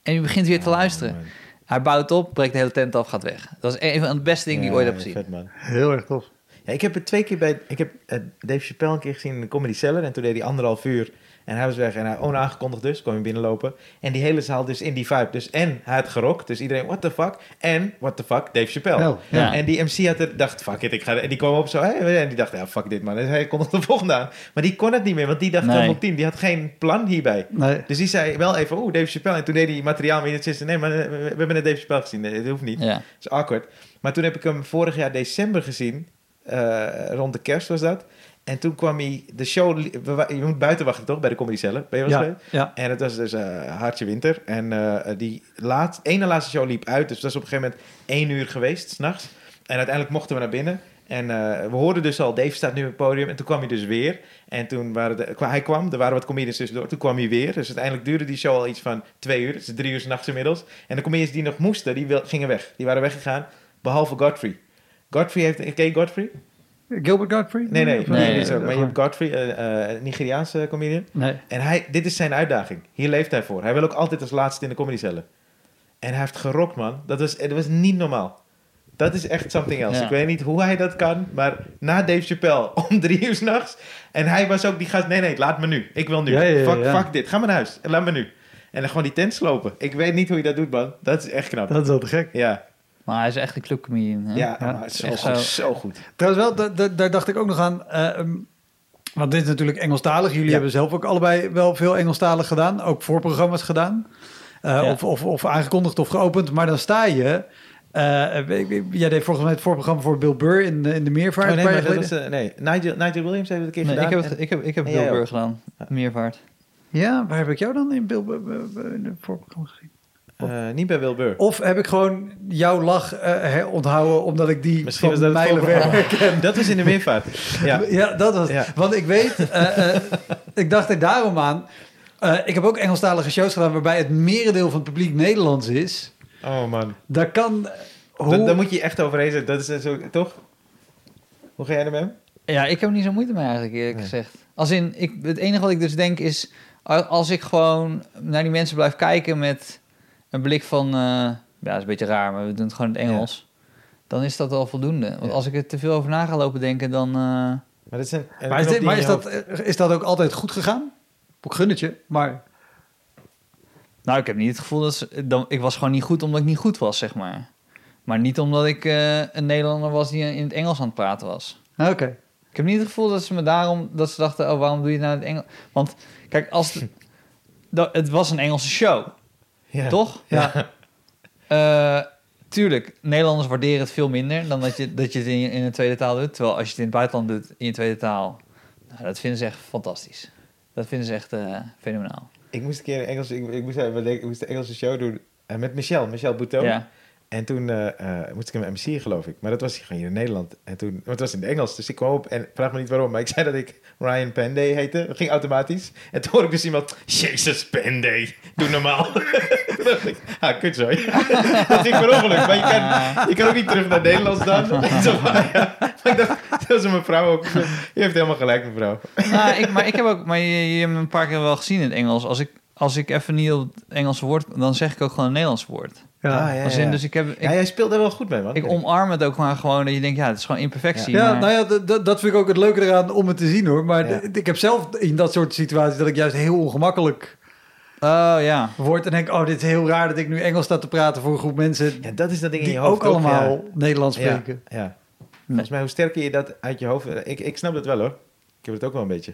En je begint weer te Oh, luisteren. man. Hij bouwt op, breekt de hele tent af, gaat weg. Dat is een van de beste dingen die ik ooit heb gezien. Vet man. Heel erg tof. Ja, ik heb het twee keer bij. Ik heb eh, Dave Chappelle een keer gezien in de Comedy Cellar. En toen deed hij anderhalf uur. En hij was weg. En hij onaangekondigd dus. kwam hij binnenlopen. En die hele zaal dus in die vibe. Dus en hij had gerokt. Dus iedereen, what the fuck. En, what the fuck, Dave Chappelle. Oh, ja. En die MC had er, dacht, fuck it, ik ga... En die kwam op zo, hè, en die dacht, ja, fuck dit man. En hij kon de volgende aan. Maar die kon het niet meer, want die dacht Nee. Die had geen plan hierbij. Nee. Dus die zei wel even, oeh, Dave Chappelle. En toen deed hij materiaal mee. En zei, nee, maar eh, we, we hebben net Dave Chappelle gezien. Nee, dat hoeft niet. Ja. Dat is awkward. Maar toen heb ik hem vorig jaar december gezien. Eh, rond de kerst was dat. En toen kwam hij... De show... Je moet buiten wachten, toch? Bij de Comedy Cellar. Ben je wel eens Ja, geweest? ja. En het was dus eh hartje winter. En eh, die laat, ene laatste show liep uit. Dus dat is op een gegeven moment één uur geweest, s'nachts. En uiteindelijk mochten we naar binnen. En we hoorden dus al, Dave staat nu op het podium. En toen kwam hij dus weer. En toen waren de, hij kwam, er waren wat comedians tussendoor. Toen kwam hij weer. Dus uiteindelijk duurde die show al iets van twee uur. Dus drie uur 's nachts inmiddels. En de comedians die nog moesten, die wil, gingen weg. Die waren weggegaan, behalve Godfrey. Godfrey heeft... Ken je Godfrey? Gilbert Godfrey? Nee, nee. Nee, maar je hebt Godfrey, eh, eh, Nigeriaanse comedian. Nee. En hij, dit is zijn uitdaging. Hier leeft hij voor. Hij wil ook altijd als laatste in de comedy cellen. En hij heeft gerokt, man. Dat was, dat was niet normaal. Dat is echt something else. Ja. Ik weet niet hoe hij dat kan, maar na Dave Chappelle om drie uur s'nachts. En hij was ook die gast, nee, nee, laat me nu. Ik wil nu. Ja, fuck, fuck dit, ga maar naar huis. Laat me nu. En dan gewoon die tent slopen. Ik weet niet hoe je dat doet, man. Dat is echt knap. Dat is wel te gek. Ja, Maar hij is echt een clubcomedian. hè? ja, Ja, maar het is zo, echt goed, zo. zo goed. Trouwens wel, da- da- daar dacht ik ook nog aan. eh, ehm, want dit is natuurlijk Engelstalig. Jullie Ja. hebben zelf ook allebei wel veel Engelstalig gedaan. Ook voorprogramma's gedaan. Eh, Ja. of, of, of aangekondigd of geopend. Maar dan sta je... eh, jij deed volgens mij het voorprogramma voor Bill Burr in de, in de Meervaart. Oh, nee, maar dat eh, nee. Nigel, Nigel Williams heeft het een keer Nee, gedaan. ik heb, het, En- ik heb, ik Bilburg ook. gedaan. Meervaart. Ja, waar heb ik jou dan in Bill Burr in het voorprogramma gezien? Eh, niet bij Will Burr. Of heb ik gewoon jouw lach eh, her- onthouden omdat ik die Misschien was van mijlenver ken? Dat was in de meervaart. Ja. Ja, dat was Ja. Want ik weet, eh, ik dacht er daarom aan. eh, ik heb ook Engelstalige shows gedaan waarbij het merendeel van het publiek Nederlands is. Oh man. Daar kan. Hoe, Daar moet je echt overheen zijn. Dat is zo, toch? Hoe ga jij ermee? Ja, ik heb er niet zo moeite mee eigenlijk, eerlijk Nee. gezegd. Als in, ik, het enige wat ik dus denk is... als ik gewoon naar die mensen blijf kijken met een blik van... eh, ja, dat is een beetje raar, maar we doen het gewoon in het Engels. Dan is dat wel voldoende. Want Ja. als ik er te veel over na ga lopen denken, dan... eh, Maar, een, een maar is, dit, maar is, dat, eh, is dat ook altijd goed gegaan? Ik gun het je, maar. nou, ik heb niet het gevoel dat... Ze, dan, ik was gewoon niet goed omdat ik niet goed was, zeg maar. Maar niet omdat ik eh, een Nederlander was die in het Engels aan het praten was. ah, Oké. Ik heb niet het gevoel dat ze me daarom... Dat ze dachten, oh, waarom doe je het nou in het Engels? Want, kijk, als... Het, dat, het was een Engelse show, Ja. toch? Ja. Eh, tuurlijk, Nederlanders waarderen het veel minder dan dat je, dat je het in, in een tweede taal doet. Terwijl als je het in het buitenland doet in je tweede taal, nou, dat vinden ze echt fantastisch. Dat vinden ze echt eh, fenomenaal. Ik moest een keer een Engelse, ik, ik moest, ik moest een Engelse show doen eh, met Michel, Michel Bouton. Ja. En toen eh, eh, moest ik hem MC, geloof ik. Maar dat was gewoon hier in Nederland. En toen, want het was in het Engels, dus ik kwam op en vraag me niet waarom. Maar ik zei dat ik Ryan Penday heette. Dat ging automatisch. En toen hoorde ik dus iemand, Jezus Penday, doe normaal. toen dacht ik, ah, kut dat ging per ongeluk. Maar je kan, je kan ook niet terug naar Nederlands dan. Zo ja. Maar ik dacht, dat is een mevrouw ook. Je heeft helemaal gelijk, mevrouw. Nou, ik, maar ik heb ook, maar je, je hebt me een paar keer wel gezien in het Engels. Als ik, als ik even niet op het Engelse woord, dan zeg ik ook gewoon een Nederlands woord. Ja. Ah, ja, Als in, dus ik heb, ik, ja, jij speelde er wel goed mee, man. ik omarm het ook maar gewoon dat je denkt, ja, het is gewoon imperfectie. Ja, maar- nou ja, dat vind ik ook het leuke eraan om het te zien hoor. Maar Ja. ik heb zelf in dat soort situaties dat ik juist heel ongemakkelijk Oh ja. word en denk, oh, dit is heel raar dat ik nu Engels sta te praten voor een groep mensen Ja, dat is dat ding in je hoofd. ook allemaal ja. Nederlands Ja, spreken. ja. Volgens mij, hoe sterker je dat uit je hoofd... Ik, ik snap dat wel, hoor. Ik heb het ook wel een beetje.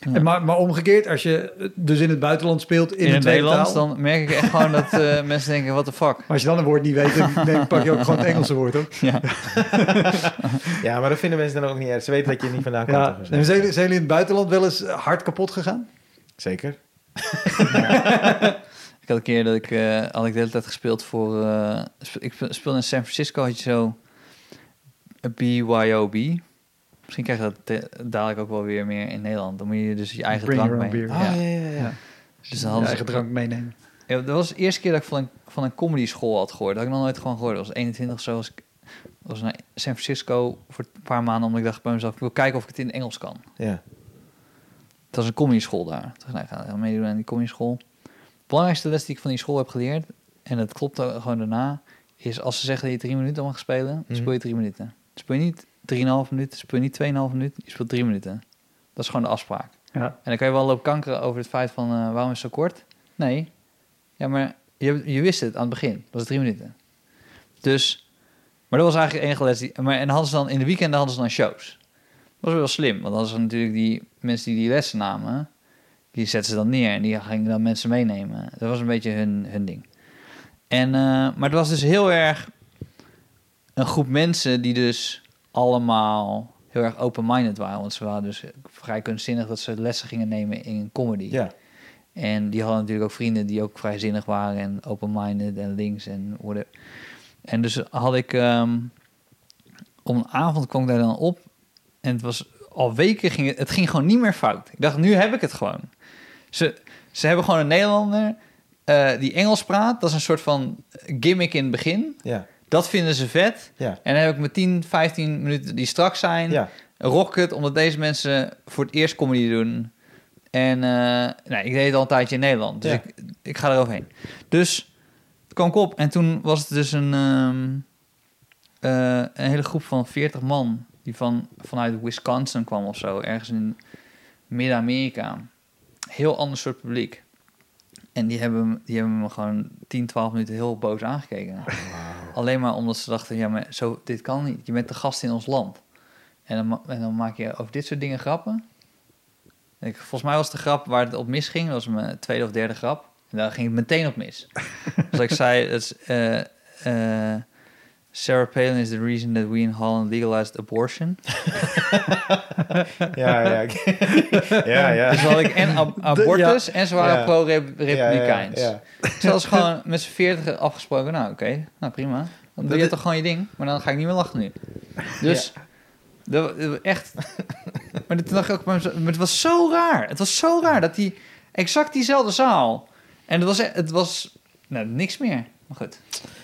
Ja. En maar, maar omgekeerd, als je dus in het buitenland speelt in, het Nederlands, taal, dan merk ik echt gewoon dat eh, mensen denken, what the fuck. maar als je dan een woord niet weet, dan denk, pak je ook gewoon het Engelse woord ook. Ja. Ja, maar dat vinden mensen dan ook niet erg. Ze weten dat je er niet vandaan komt. Ja. zijn, jullie- zijn jullie in het buitenland wel eens hard kapot gegaan? Zeker. Ik had een keer dat ik, eh had ik de hele tijd gespeeld voor, eh, ik spe- speelde in San Francisco, had je zo BYOB. Misschien krijg je dat dadelijk ook wel weer meer in Nederland. Dan moet je dus je eigen Bring drank mee. Ah, ja. ja, ja, ja. Ja. Dus dan je eigen drank meenemen. Ja, dat was de eerste keer dat ik van een, van een comedy school had gehoord. Dat had ik nog nooit gewoon gehoord. Dat was 21 of zo. Was ik was naar San Francisco voor een paar maanden. Omdat ik dacht bij mezelf, ik wil kijken of ik het in het Engels kan. Ja. Het was een comedy school daar. Toen dacht ik, nou, ik ga meedoen aan die comedy school. De belangrijkste les die ik van die school heb geleerd, en dat klopt gewoon daarna, is als ze zeggen dat je drie minuten mag spelen, dan Mhm. speel je drie minuten. Speel je niet 3,5 minuten, speel niet 2,5 minuten, je speelt drie minuten. Dat is gewoon de afspraak. Ja. En dan kan je wel lopen kankeren over het feit van, eh, waarom is het zo kort? Nee. Ja, maar je, je wist het aan het begin. Dat was drie minuten. Dus, maar dat was eigenlijk de enige les. Die, maar, en hadden ze dan, in de weekenden hadden ze dan shows. Dat was wel slim, want dan hadden ze natuurlijk die mensen die die lessen namen, die zetten ze dan neer en die gingen dan mensen meenemen. Dat was een beetje hun, hun ding. En, eh, maar het was dus heel erg een groep mensen die dus allemaal heel erg open-minded waren. Want ze waren dus vrij kunstzinnig dat ze lessen gingen nemen in comedy. Ja. En die hadden natuurlijk ook vrienden die ook vrijzinnig waren en open-minded en links en whatever. En dus had ik ehm om een avond kwam ik daar dan op en het was al weken ging het, het ging gewoon niet meer fout. Ik dacht nu heb ik het gewoon. Ze, ze hebben gewoon een Nederlander eh, die Engels praat. Dat is een soort van gimmick in het begin. Ja. Dat vinden ze vet. Ja. En dan heb ik mijn 10, 15 minuten die strak zijn. Ja. Rocket, omdat deze mensen voor het eerst comedy doen. En eh, nou, ik deed het al een tijdje in Nederland, dus Ja. ik, ik ga eroverheen. Dus het kwam ik op en toen was het dus een, ehm, eh, een hele groep van 40 man die van, vanuit Wisconsin kwam of zo, ergens in Midden-Amerika. Heel ander soort publiek. En die hebben, die hebben me gewoon 10, 12 minuten heel boos aangekeken. Alleen maar omdat ze dachten, ja, maar zo, dit kan niet. Je bent de gast in ons land. En dan, en dan maak je over dit soort dingen grappen. Ik, volgens mij was de grap waar het op misging, dat was mijn tweede of derde grap. En daar ging het meteen op mis. dus ik zei, het is, eh, eh, Sarah Palin is the reason that we in Holland legalized abortion. Ja, ja. ja, ja. Dus had ik en ab- abortus en ze waren Ja. pro-republikeins. Ja. Dus dat was gewoon met z'n veertig afgesproken. Nou, oké, nou prima. Dan doe Dat je is- toch gewoon je ding. Maar dan ga ik niet meer lachen nu. Dus, dat, dat echt... maar toen dacht ik ook, maar het was zo raar. Het was zo raar dat die exact diezelfde zaal. En het was, e- het was nou, niks meer. Maar goed.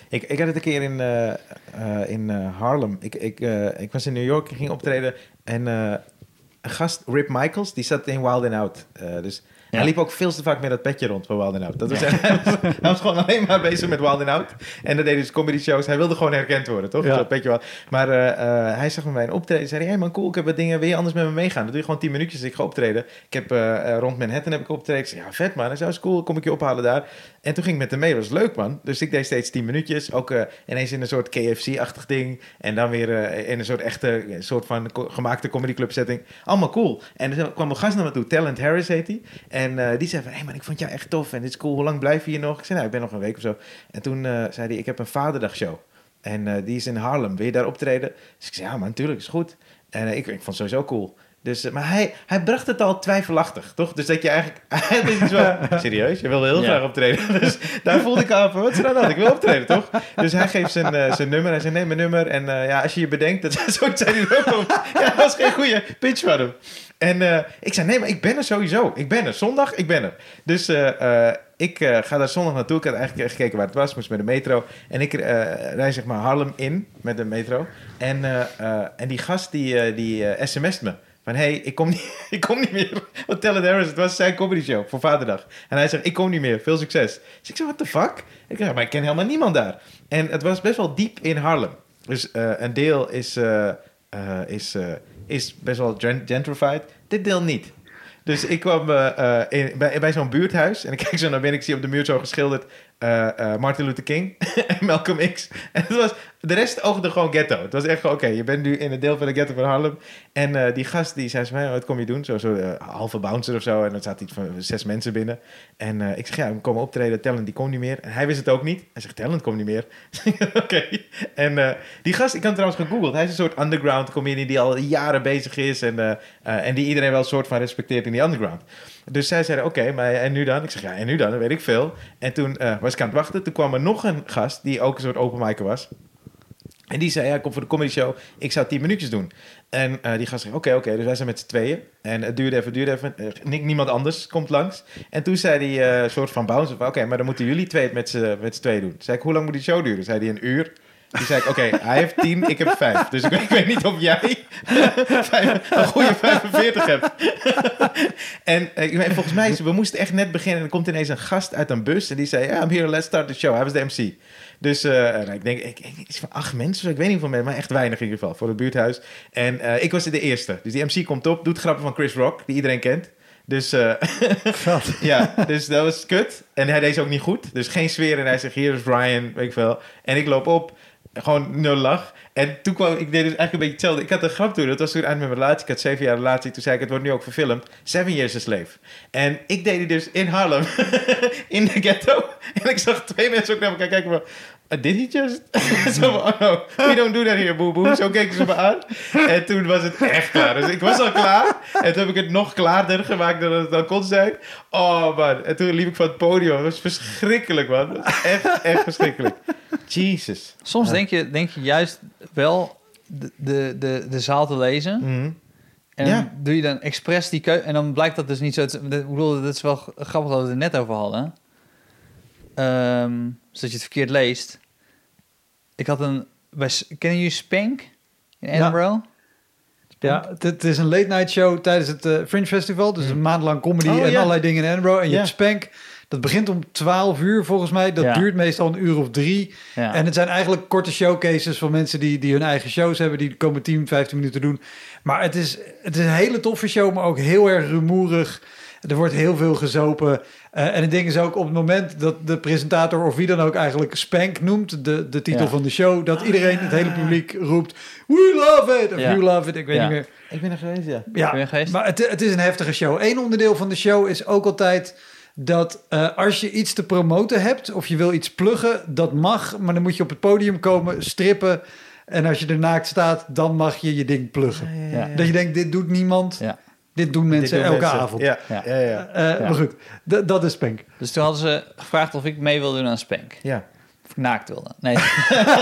Ik, ik had het een keer in, eh, eh, in eh, Harlem. Ik, ik, ik was in New York, ik ging optreden. En een gast, Rip Michaels, die zat in Wild and Out. Dus. Hij liep ook veel te vaak met dat petje rond van Wild and Out. Dat was, hij, was, hij was gewoon alleen maar bezig met Wild and Out. En dat deed hij dus comedy shows. Hij wilde gewoon herkend worden, toch? Ja. Dat petje wel. Maar eh, eh, hij zag me bij een optreden. Zei hij, hey man, cool, ik heb wat dingen. Wil je anders met me meegaan? Dan doe je gewoon 10 minuutjes. Ik ga optreden. Ik heb eh, rond Manhattan heb ik optreden. Ik zei, ja, vet man. Hij zei, is cool, kom ik je ophalen daar. En toen ging ik met hem mee. Dat was leuk, man. Dus ik deed steeds 10 minuutjes. Ook ineens in een soort KFC-achtig ding. En dan weer in een soort echte, soort van gemaakte comedyclub setting. Allemaal cool. En er kwam een gast naar me toe. Talent Harris heet hij. En eh, die zei van, hé hey man, ik vond jou echt tof. En dit is cool. Hoe lang blijf je hier nog? Ik zei, nou, ik ben nog een week of zo. En toen eh, zei hij, ik heb een vaderdagshow. En eh, die is in Harlem. Wil je daar optreden? Dus ik zei, ja man, natuurlijk, is goed. En ik, ik vond het sowieso cool. Dus, eh, maar hij, hij bracht het al twijfelachtig, toch? Dus dat je eigenlijk... Het is iets van, serieus, je wilde heel graag optreden. Dus daar voelde ik aan van, wat is de hand? Ik wil optreden, toch? Dus hij geeft zijn, eh, zijn nummer. Hij zegt, nee, mijn nummer. En eh, ja, als je je bedenkt... Dat, zei er ook op. Ja, dat was geen goede pitch van hem. En ik zei, nee, maar ik ben er sowieso. Ik ben er. Zondag, ik ben er. Dus ik ga daar zondag naartoe. Ik had eigenlijk gekeken waar het was. Moest met de metro. En ik rijd zeg maar Harlem in met de metro. En, en die gast die, die sms't me. Van, hé, hey, ik, kom niet, ik kom niet meer. Want Tell It Harris, het was zijn comedy show voor Vaderdag. En hij zegt, ik kom niet meer. Veel succes. Dus ik zeg, what the fuck? Ik zeg, maar ik ken helemaal niemand daar. En het was best wel diep in Harlem. Dus eh, een deel is, eh, eh, is, is best wel gen- gentrified. Dit deel niet. Dus ik kwam bij, bij zo'n buurthuis en ik kijk zo naar binnen. Ik zie op de muur zo geschilderd eh, eh, Martin Luther King en Malcolm X. Het was, de rest oogde gewoon ghetto. Het was echt gewoon, oké, je bent nu in een deel van de ghetto van Harlem. En eh, die gast die zei "Hey, wat kom je doen? Zo, zo halve bouncer of zo. En er zaten iets van zes mensen binnen. En ik zeg, ja, we komen optreden. Talent, die komt niet meer. En hij wist het ook niet. Hij zegt, Talent komt niet meer. oké. En die gast, ik had hem trouwens gegoogeld. Hij is een soort underground comedian die al jaren bezig is. En, en die iedereen wel een soort van respecteert in die underground. Dus zij zeiden, oké, maar en nu dan? Ik zeg, ja, en nu dan? Dat weet ik veel. En toen eh, was ik aan het wachten. Toen kwam er nog een gast die ook een soort open micer was. En die zei, ja, kom voor de comedy show. Ik zou tien minuutjes doen. En eh, die gast zei, oké, oké. Dus wij zijn met z'n tweeën. En het duurde even, duurde even. Eh, ni- niemand anders komt langs. En toen zei eh soort van bounce, van, oké, maar dan moeten jullie twee het met z'n tweeën doen. Zei ik, hoe lang moet die show duren? Zei hij, een uur. Toen zei ik, oké, hij heeft tien, ik heb vijf. Dus ik, weet- ik weet niet of jij vijf- een goede 45 hebt. en eh, volgens mij, is- we moesten echt net beginnen. En er komt ineens een gast uit een bus. En die zei, ja, I'm here, let's start the show. Hij was de MC. Dus nou, ik denk, ik, iets van acht mensen, ik weet niet hoeveel mensen, maar echt weinig in ieder geval, voor het buurthuis. En eh, ik was de eerste. Dus die MC komt op, doet grappen van Chris Rock, die iedereen kent. Dus ja, dus dat was kut. En hij deed ze ook niet goed. Dus geen sfeer. En hij zegt, hier is Ryan, weet ik veel. En ik loop op, gewoon nul lach. En toen kwam, ik deed dus eigenlijk een beetje hetzelfde. Ik had een grap toen, dat was toen met mijn relatie. Ik had zeven jaar relatie. Toen zei ik, het wordt nu ook verfilmd. Seven Years a Slave. En ik deed die dus in Harlem, in de ghetto. En ik zag twee mensen ook naar elkaar kijken van... "Uh, did he just? Zo van, oh no, we don't do that here, boe boe. Zo keken ze me aan. En toen was het echt klaar. Dus ik was al klaar. En toen heb ik het nog klaarder gemaakt dan het dan kon zijn. Oh man. En toen liep ik van het podium. Het was verschrikkelijk man. Was echt, echt verschrikkelijk. Jesus. Soms denk, je, denk je juist wel de, de, de, de zaal te lezen. Mhm. En Ja. doe je dan expres die keuze. En dan blijkt dat dus niet zo. Ik bedoel, dat is wel grappig dat we het er net over hadden. Ehm zodat je het verkeerd leest. Ik had een. Bij, kennen jullie Spank in. Edinburgh? Ja, het, het is een late night show tijdens het eh, Fringe Festival. Dus een maand lang comedy Oh, en ja. allerlei dingen in Edinburgh. En je Ja. hebt Spank. Dat begint om 12 uur volgens mij. Dat Ja. duurt meestal een uur of drie. En het zijn eigenlijk korte showcases van mensen die, die hun eigen shows hebben. Die komen 10, 15 minuten doen. Maar het is, het is een hele toffe show, maar ook heel erg rumoerig. Er wordt heel veel gezopen. Eh, en het ding is ook op het moment dat de presentator of wie dan ook eigenlijk Spank noemt, de, de titel Ja. van de show, dat iedereen, het hele publiek roept, we love it, of Ja. you love it, ik weet Ja. niet meer. Ik ben er geweest, ja. Ja, Ben geweest? maar het, het is een heftige show. Eén onderdeel van de show is ook altijd dat eh, als je iets te promoten hebt of je wil iets pluggen, dat mag, maar dan moet je op het podium komen, strippen. En als je er naakt staat, dan mag je je ding pluggen. Ja. Dat je denkt, dit doet niemand, Ja. Dit doen mensen Dit doen elke mensen. avond. Ja, Ja. ja, ja. Eh, Ja. Maar goed, d- dat is Spank. Dus toen hadden ze gevraagd of ik mee wilde doen aan Spank. ja. Of ik naakt wilde. Nee.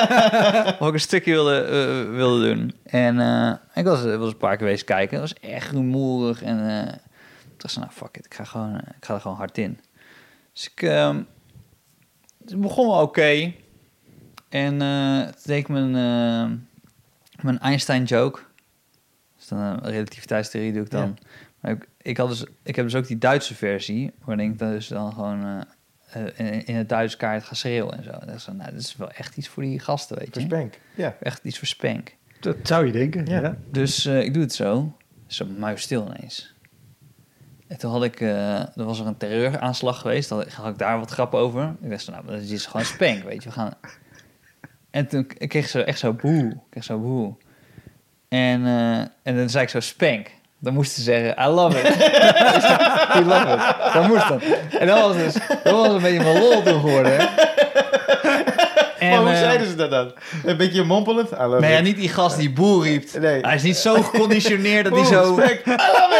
of ik een stukje wilde, eh, wilde doen. En eh, ik was, was een paar keer geweest kijken. Het was echt rumoerig. En eh toen dacht ik, nou fuck it, ik ga, gewoon, ik ga er gewoon hard in. Dus ik ehm, het begon wel oké. En eh toen deed ik mijn, mijn Einstein joke. Dus dan een relativiteitstheorie doe ik dan. Maar ik, ik, had dus, ik heb dus ook die Duitse versie, waarin ik dan dus dan gewoon eh, eh, in, in het Duits kaart ga schreeuwen en zo. Dat is, nou, dat is wel echt iets voor die gasten, weet je. Verspank. Ja. Echt iets voor spank. Dat zou je denken. Ja. Ja. Dus eh, ik doe het zo. Zo muis stil ineens. En toen had ik, eh, er was er een terreuraanslag geweest. Had, had ik daar wat grap over. Ik dacht nou, dat is gewoon spank, weet je. We gaan... En toen ik kreeg ze echt zo boe. Ik kreeg zo boe. En, eh, en dan zei ik zo spank. Dan moesten ze zeggen, I love it. I love it. Dat moest dan. En dat was dus, dat was een beetje mijn lol toen geworden. hè. En, maar hoe eh, zeiden ze dat dan? Een beetje mompelend? I love Nee, ja, it. niet die gast die boel riep. Nee. Hij is niet zo geconditioneerd dat hij zo... spank.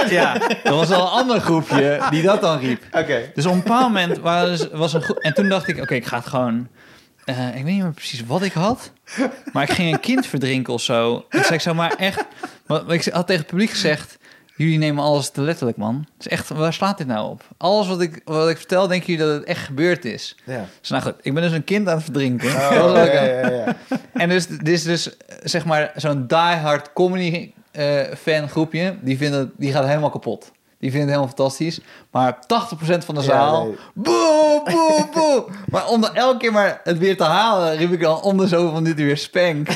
Ja, er was wel een ander groepje die dat dan riep. Oké. Dus op een bepaald moment was, was een groep... En toen dacht ik, oké, ik ga het gewoon... eh, ik weet niet meer precies wat ik had. Maar ik ging een kind verdrinken of zo. Zei ik zo, maar echt... Want ik had tegen het publiek gezegd... Jullie nemen alles te letterlijk, man. Dus echt, waar slaat dit nou op? Alles wat ik, wat ik vertel, denken jullie dat het echt gebeurd is. Ja. Dus nou goed, ik ben dus een kind aan het verdrinken. Oh, ja, ja, ja. en dus, dit is dus zeg maar zo'n diehard comedy eh fan groepje. Die, vinden, die gaat helemaal kapot. Die vinden het helemaal fantastisch. Maar 80% van de zaal... nee. Boe, boe, boe. maar om elke keer maar het weer te halen... riep ik dan om de zoveel minuten weer spank.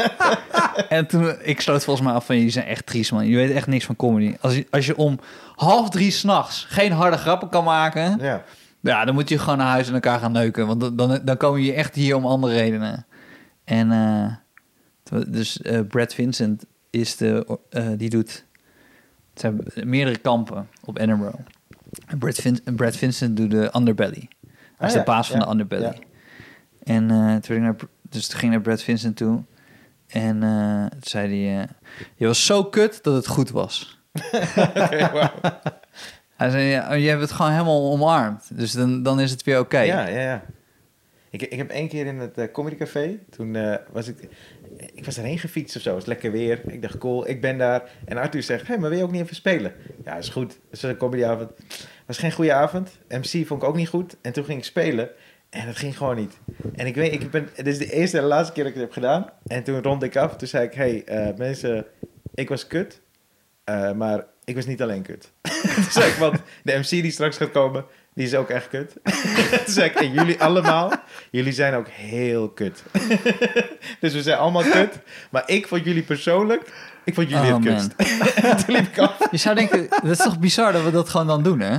en toen... Ik sloot volgens mij af van... Jullie zijn echt triest, man. Je weet echt niks van comedy. Als je, als je om half drie s'nachts... geen harde grappen kan maken... Ja. Ja, dan moet je gewoon naar huis en elkaar gaan neuken. Want dan- dan, dan komen je echt hier om andere redenen. En eh, toen- dus eh, Brad Vincent is de, eh, die doet het zijn meerdere kampen op Edinburgh. En Brad, Vin- Brad Vincent doet de Underbelly. Hij is Ah, de ja, baas van ja, de Underbelly. ja. En eh, toen ging ik naar, dus toen ging naar Brad Vincent toe. En eh, toen zei hij, eh, je was zo kut dat het goed was. Wauw. Hij zei, ja, je hebt het gewoon helemaal omarmd. Dus dan, dan is het weer oké. Ja, ja, ja. Ik, ik heb één keer in het uh, comedycafé, toen eh, was ik, ik was erheen gefietst of zo, het was lekker weer. Ik dacht, cool, ik ben daar. En Arthur zegt, hé, hey, maar wil je ook niet even spelen? Ja, is goed. Was een comedyavond. was geen goede avond. MC vond ik ook niet goed. En toen ging ik spelen. En het ging gewoon niet. En ik weet, ik ben, dit is de eerste en laatste keer dat ik het heb gedaan. En toen rond ik af, toen zei ik, hey, eh, mensen, ik was kut. eh, maar ik was niet alleen kut. toen zei ik, want de MC die straks gaat komen, die is ook echt kut. toen zei ik, en jullie allemaal, jullie zijn ook heel kut. dus we zijn allemaal kut. Maar ik vond jullie persoonlijk, ik vond jullie Oh, het kutst. toen liep ik af. Je zou denken, dat is toch bizar dat we dat gewoon dan doen, hè?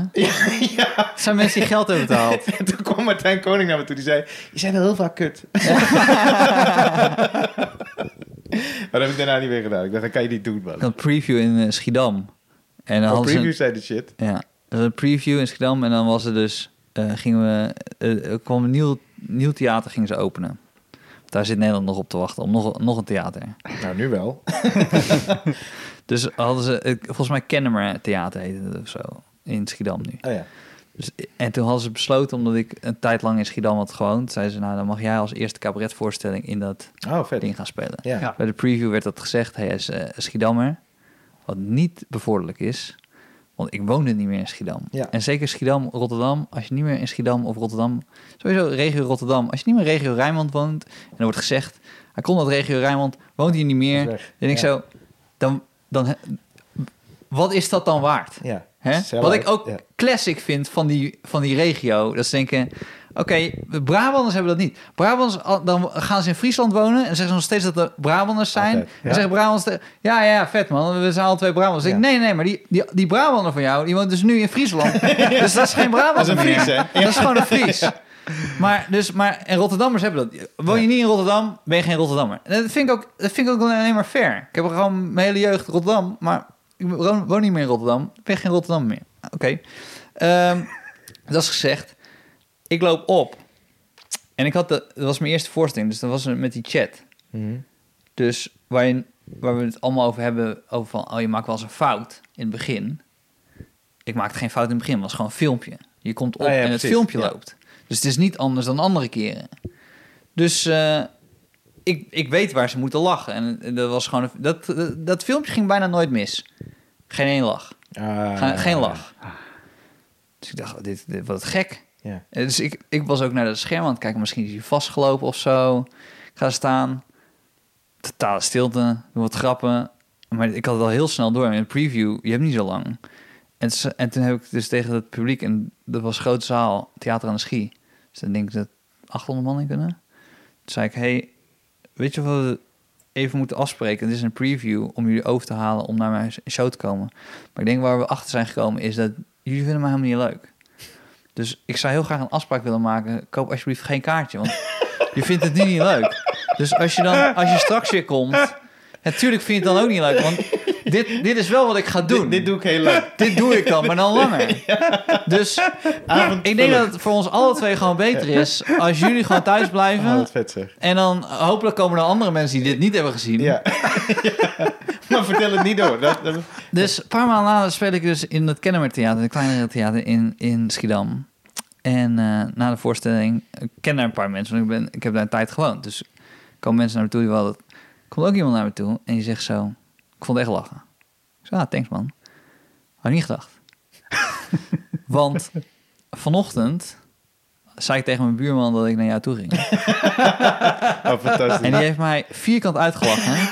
ja. Het zijn mensen die geld hebben betaald. En toen kwam Martijn Koning naar me toe. Die zei, je zijn wel heel vaak kut. maar dat heb ik daarna niet meer gedaan. Ik dacht, dat kan je niet doen, man. Een preview in eh, Schiedam. En dan Oh, preview een, zei de shit. ja, was een preview in Schiedam. En dan was er dus, eh, gingen we, er kwam een nieuw, nieuw theater gingen ze openen. Daar zit Nederland nog op te wachten, om nog, nog een theater. Nou, nu wel. Dus hadden ze, volgens mij Kennemer Theater heette het of zo, in Schiedam nu. Oh ja. Dus, en toen hadden ze besloten, omdat ik een tijd lang in Schiedam had gewoond, zeiden ze, nou dan mag jij als eerste cabaretvoorstelling in dat Oh, vet. ding gaan spelen. Ja. Ja. Bij de preview werd dat gezegd, hij is eh, Schiedammer, wat niet bevorderlijk is, want ik woonde niet meer in Schiedam. Ja. En zeker Schiedam, Rotterdam, als je niet meer in Schiedam of Rotterdam, sowieso regio Rotterdam, als je niet meer regio Rijnmond woont, en er wordt gezegd, hij komt uit regio Rijnmond, woont hier niet meer, Is dan denk ik zo, dan, dan, wat is dat dan waard? Ja. Hè? Wat ik ook classic vind van die, van die regio, dat ze denken... Oké, de Brabanders hebben dat niet. Brabanders, al- dan gaan ze in Friesland wonen en zeggen ze nog steeds dat de Brabanders zijn. Altijd, En zeggen Brabanders, ja, ja, vet man, we zijn alle twee Brabanders. Ik Ja. nee, nee, maar die, die, die Brabander van jou, die woont dus nu in Friesland. dus dat is geen Brabander Dat is een. Fries, hè? Dat is gewoon een Fries. Maar, dus, maar, en Rotterdammers hebben dat. Woon je niet in Rotterdam, ben je geen Rotterdammer. En dat vind ik ook, dat vind ik ook alleen maar fair. Ik heb gewoon mijn hele jeugd Rotterdam, maar ik woon, woon niet meer in Rotterdam. Ben geen Rotterdam meer. Oké. Ehm, dat is gezegd. Ik loop op. En ik had de, dat was mijn eerste voorstelling, dus dat was met die chat. Mhm. Dus waarin, waar we het allemaal over hebben, over van, oh je maakt wel eens een fout in het begin. Ik maakte geen fout in het begin, het was gewoon een filmpje. Je komt op Ah, ja, en het filmpje ja. loopt. Dus het is niet anders dan andere keren. Dus eh, ik, ik weet waar ze moeten lachen. En dat was gewoon, een- dat, dat, dat filmpje ging bijna nooit mis. Geen één lach. Ah, Geen, geen lach. Dus ik dacht, oh, dit, dit wat gek. Ja. Eh, Dus ik, ik was ook naar het scherm aan het kijken. Misschien is hij vastgelopen of zo. Ik ga staan. Totale stilte. Doe wat grappen. maar ik had het al heel snel door. In een preview, je hebt niet zo lang. En, en toen heb ik dus tegen het publiek, en dat was grote zaal, theater aan de Schie. Dus dan denk ik dat 800 man in kunnen. Toen zei ik, hey, weet je wat we even moeten afspreken? Dit is een preview om jullie over te halen om naar mijn show te komen. Maar ik denk waar we achter zijn gekomen is dat jullie vinden mij helemaal niet leuk. Dus ik zou heel graag een afspraak willen maken. Koop alsjeblieft geen kaartje, want je vindt het nu niet leuk. Dus als je dan, als je straks weer komt, natuurlijk vind je het dan ook niet leuk, want dit, dit is wel wat ik ga doen. Dit, dit doe ik heel leuk. Dit doe ik dan, maar dan langer. Dus ik denk dat het voor ons alle twee gewoon beter is als jullie gewoon thuis Oh, blijven. wat vet zeg. En dan hopelijk komen er andere mensen die dit niet hebben gezien. Ja. maar vertel het niet door. Dat, dat- Dus een paar maanden later speel ik dus in het Kennemer Theater, het kleinere theater in, in Schiedam. En eh, na de voorstelling, ik ken daar een paar mensen, want ik, ben, ik heb daar een tijd gewoond. Dus komen mensen naar me toe die wel... komt ook iemand naar me toe en die zegt zo... Ik vond het echt lachen. Ik zei, ah, thanks man. Had ik niet gedacht. Want vanochtend zei ik tegen mijn buurman dat ik naar jou toe ging. oh, fantastisch. En die heeft mij vierkant uitgelachen.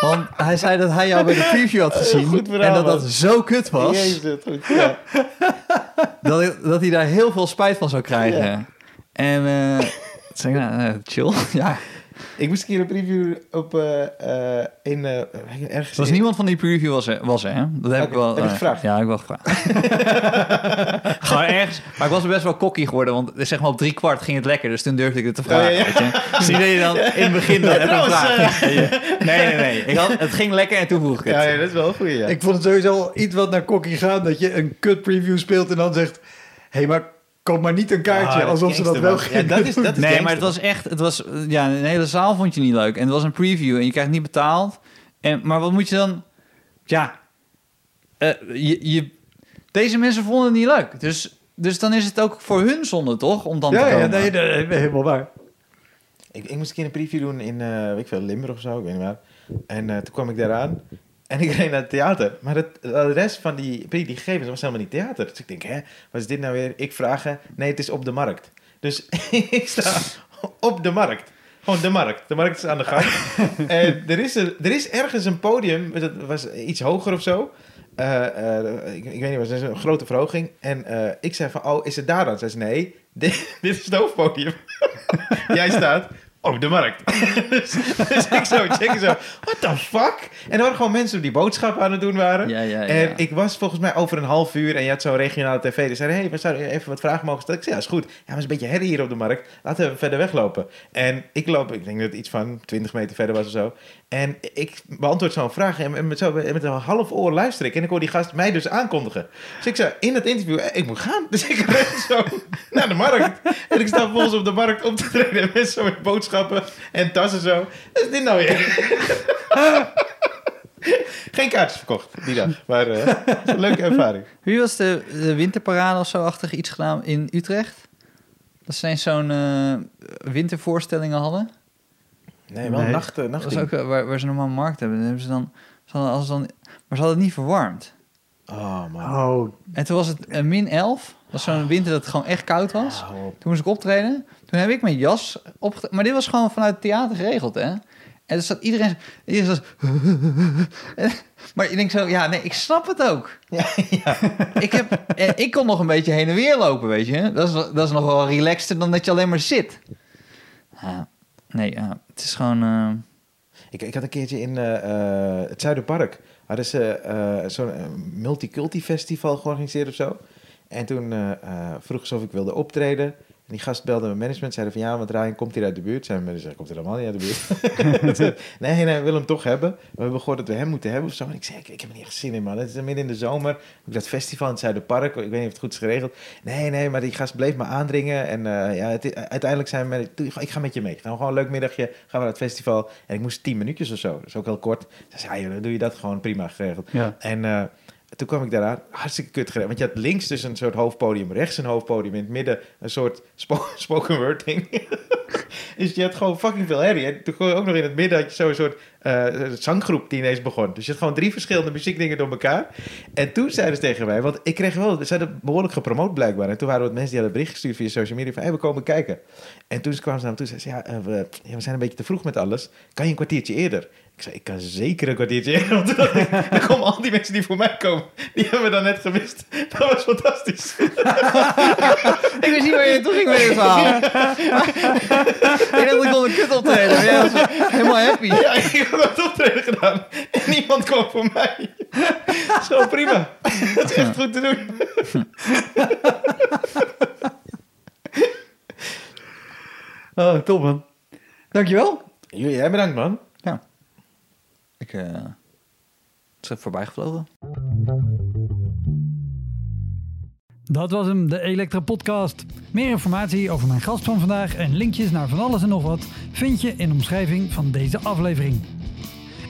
Want hij zei dat hij jou bij de preview had gezien. Goed verhaal, en dat dat zo kut was. Jezus, wat goed. Ja. Dat, ik- dat hij daar heel veel spijt van zou krijgen. En eh, toen zei ik, nou, eh, chill. ja. Ik moest een keer een preview op eh eh in eh, ergens. Er was niemand van die preview was er, was er hè? Dat heb ik wel. heb je gevraagd? Ja, heb ik wel gevraagd. Gewoon ergens. Maar ik was best wel cocky geworden, want zeg maar op drie kwart ging het lekker. Dus toen durfde ik het te vragen. Oh, ja, ja. Weet je? Zie je dat je dan in het begin dan Ja, even trouwens, vraagt. Nee, nee, nee. Ik had, het ging lekker en toen vroeg ik het. Ja, ja, dat is wel goeie, ja. Ik vond het sowieso al iets wat naar kokkie gaat. Dat je een kut preview speelt en dan zegt... Hé, hey, maar koop maar niet een kaartje. Ah, alsof ze dat wel gingen Ja, dat is, dat is Nee, gangster, maar het was echt, het was, ja, een hele zaal vond je niet leuk. En het was een preview en je krijgt niet betaald. En, maar wat moet je dan, ja, eh, je, je, deze mensen vonden het niet leuk. Dus, dus dan is het ook voor hun zonde, toch? Om dan te Ja, komen. ja nee, nee, nee, helemaal waar. Ik, ik moest een keer een preview doen in, eh weet ik veel, Limburg of zo, ik weet niet waar. En eh, toen kwam ik daaraan en ik reed naar het theater. Maar het, de rest van die die gegevens, was helemaal niet theater. Dus ik denk, hè, wat is dit nou weer? Ik vraag, eh, nee, het is op de markt. Dus ik sta op de markt. Gewoon de markt. De markt is aan de gang. en er is, er, er is ergens een podium, dat was iets hoger of zo. Eh, eh, ik, ik weet niet, het was een grote verhoging. En eh, ik zei van, oh, is het daar dan? Zij zei, nee, dit, dit is het hoofdpodium. Jij staat op de markt. dus, dus ik zo checken zo, what the fuck? En er waren gewoon mensen die boodschappen aan het doen waren. Ja, ja, ja. En ik was volgens mij over een half uur en je had zo'n regionale tv. Die zei, hey, we zouden even wat vragen mogen stellen. Ik zei, ja, is goed. Ja, maar is een beetje herrie hier op de markt. Laten we verder weglopen. En ik loop, ik denk dat het iets van 20 meter verder was of zo. En ik beantwoord zo'n vraag en met, zo, met een half oor luister ik. En ik hoor die gast mij dus aankondigen. Dus ik zei, in het interview, eh, ik moet gaan. Dus ik ren zo naar de markt. En ik sta vervolgens op de markt op te treden met zo met boodschappen en tassen zo. Is dit nou weer? Geen kaartjes verkocht die dag. Maar eh, een leuke ervaring. Wie was de, de winterparade of zo achtig iets gedaan in Utrecht? Dat eens zo'n eh, wintervoorstellingen hadden. Nee, wel Nee. nacht, eh, Dat was ook eh, waar, waar ze normaal een markt hebben. Dan hebben ze dan, ze hadden, als dan, maar ze hadden het niet verwarmd. Oh man. Oh, En toen was het een min 11. Dat was zo'n winter dat het gewoon echt koud was. Op. Toen moest ik optreden. Toen heb ik mijn jas opge... Maar dit was gewoon vanuit het theater geregeld, hè? En er zat iedereen... iedereen zat... maar je denkt zo, ja, nee, ik snap het ook. Ja, ja. Ik, heb, en ik kon nog een beetje heen en weer lopen, weet je. Dat is, dat is nog wel relaxter dan dat je alleen maar zit. Ja, nee, ja, het is gewoon... eh, Ik, ik had een keertje in eh, eh, het Zuiderpark. Hadden ze eh, zo'n eh, multiculti festival georganiseerd of zo. En toen eh, eh, vroeg ze of ik wilde optreden. Die gast belde mijn management. Zeiden van ja, want Ryan komt hier uit de buurt. Zijn manager komt helemaal niet uit de buurt. nee, nee, we willen hem toch hebben. We hebben gehoord dat we hem moeten hebben of zo. En ik zei, ik, ik heb er niet echt zin in man. Het is midden in de zomer. Dat festival in het Zuiderpark. Ik weet niet of het goed is geregeld. Nee, nee, maar die gast bleef me aandringen. En eh, ja, het, uiteindelijk zijn we... Ik ga met je mee. Gaan we gewoon een leuk middagje. Gaan we naar het festival. En ik moest tien minuutjes of zo. Is ook heel kort. Ze zei, ja, dan doe je dat gewoon prima geregeld. ja. En eh, toen kwam ik daaraan. Hartstikke kut gereden. Want je had links dus een soort hoofdpodium. Rechts een hoofdpodium. In het midden een soort spo- spoken word ding. dus je had gewoon fucking veel herrie. En toen gewoon ook nog in het midden had je zo'n soort eh, zanggroep die ineens begon. Dus je had gewoon drie verschillende muziekdingen door elkaar. En toen zeiden ze tegen mij, want ik kreeg wel, ze hadden behoorlijk gepromoot blijkbaar. En toen waren wat mensen die hadden bericht gestuurd via social media van, hey, we komen kijken. En toen kwamen ze naar me toe en zeiden ze, ja, eh, we, ja, we zijn een beetje te vroeg met alles. Kan je een kwartiertje eerder? Ik zei, ik kan zeker een kwartiertje eerder. Want dan komen al die mensen die voor mij komen, die hebben we dan net gemist. Dat was fantastisch. Ik wist niet waar je naartoe ging met dit verhaal. ik dacht ik onder kut optreden. helemaal happy. Ja, ik heb dat optreden gedaan. En niemand kwam voor mij. Gewoon prima. Dat is echt goed te doen. Oh, top man. Dankjewel. Jij bedankt, man. Ja. Ik eh het is even voorbij gevlogen. Dat was hem, de Elektra Podcast. Meer informatie over mijn gast van vandaag en linkjes naar van alles en nog wat vind je in de omschrijving van deze aflevering.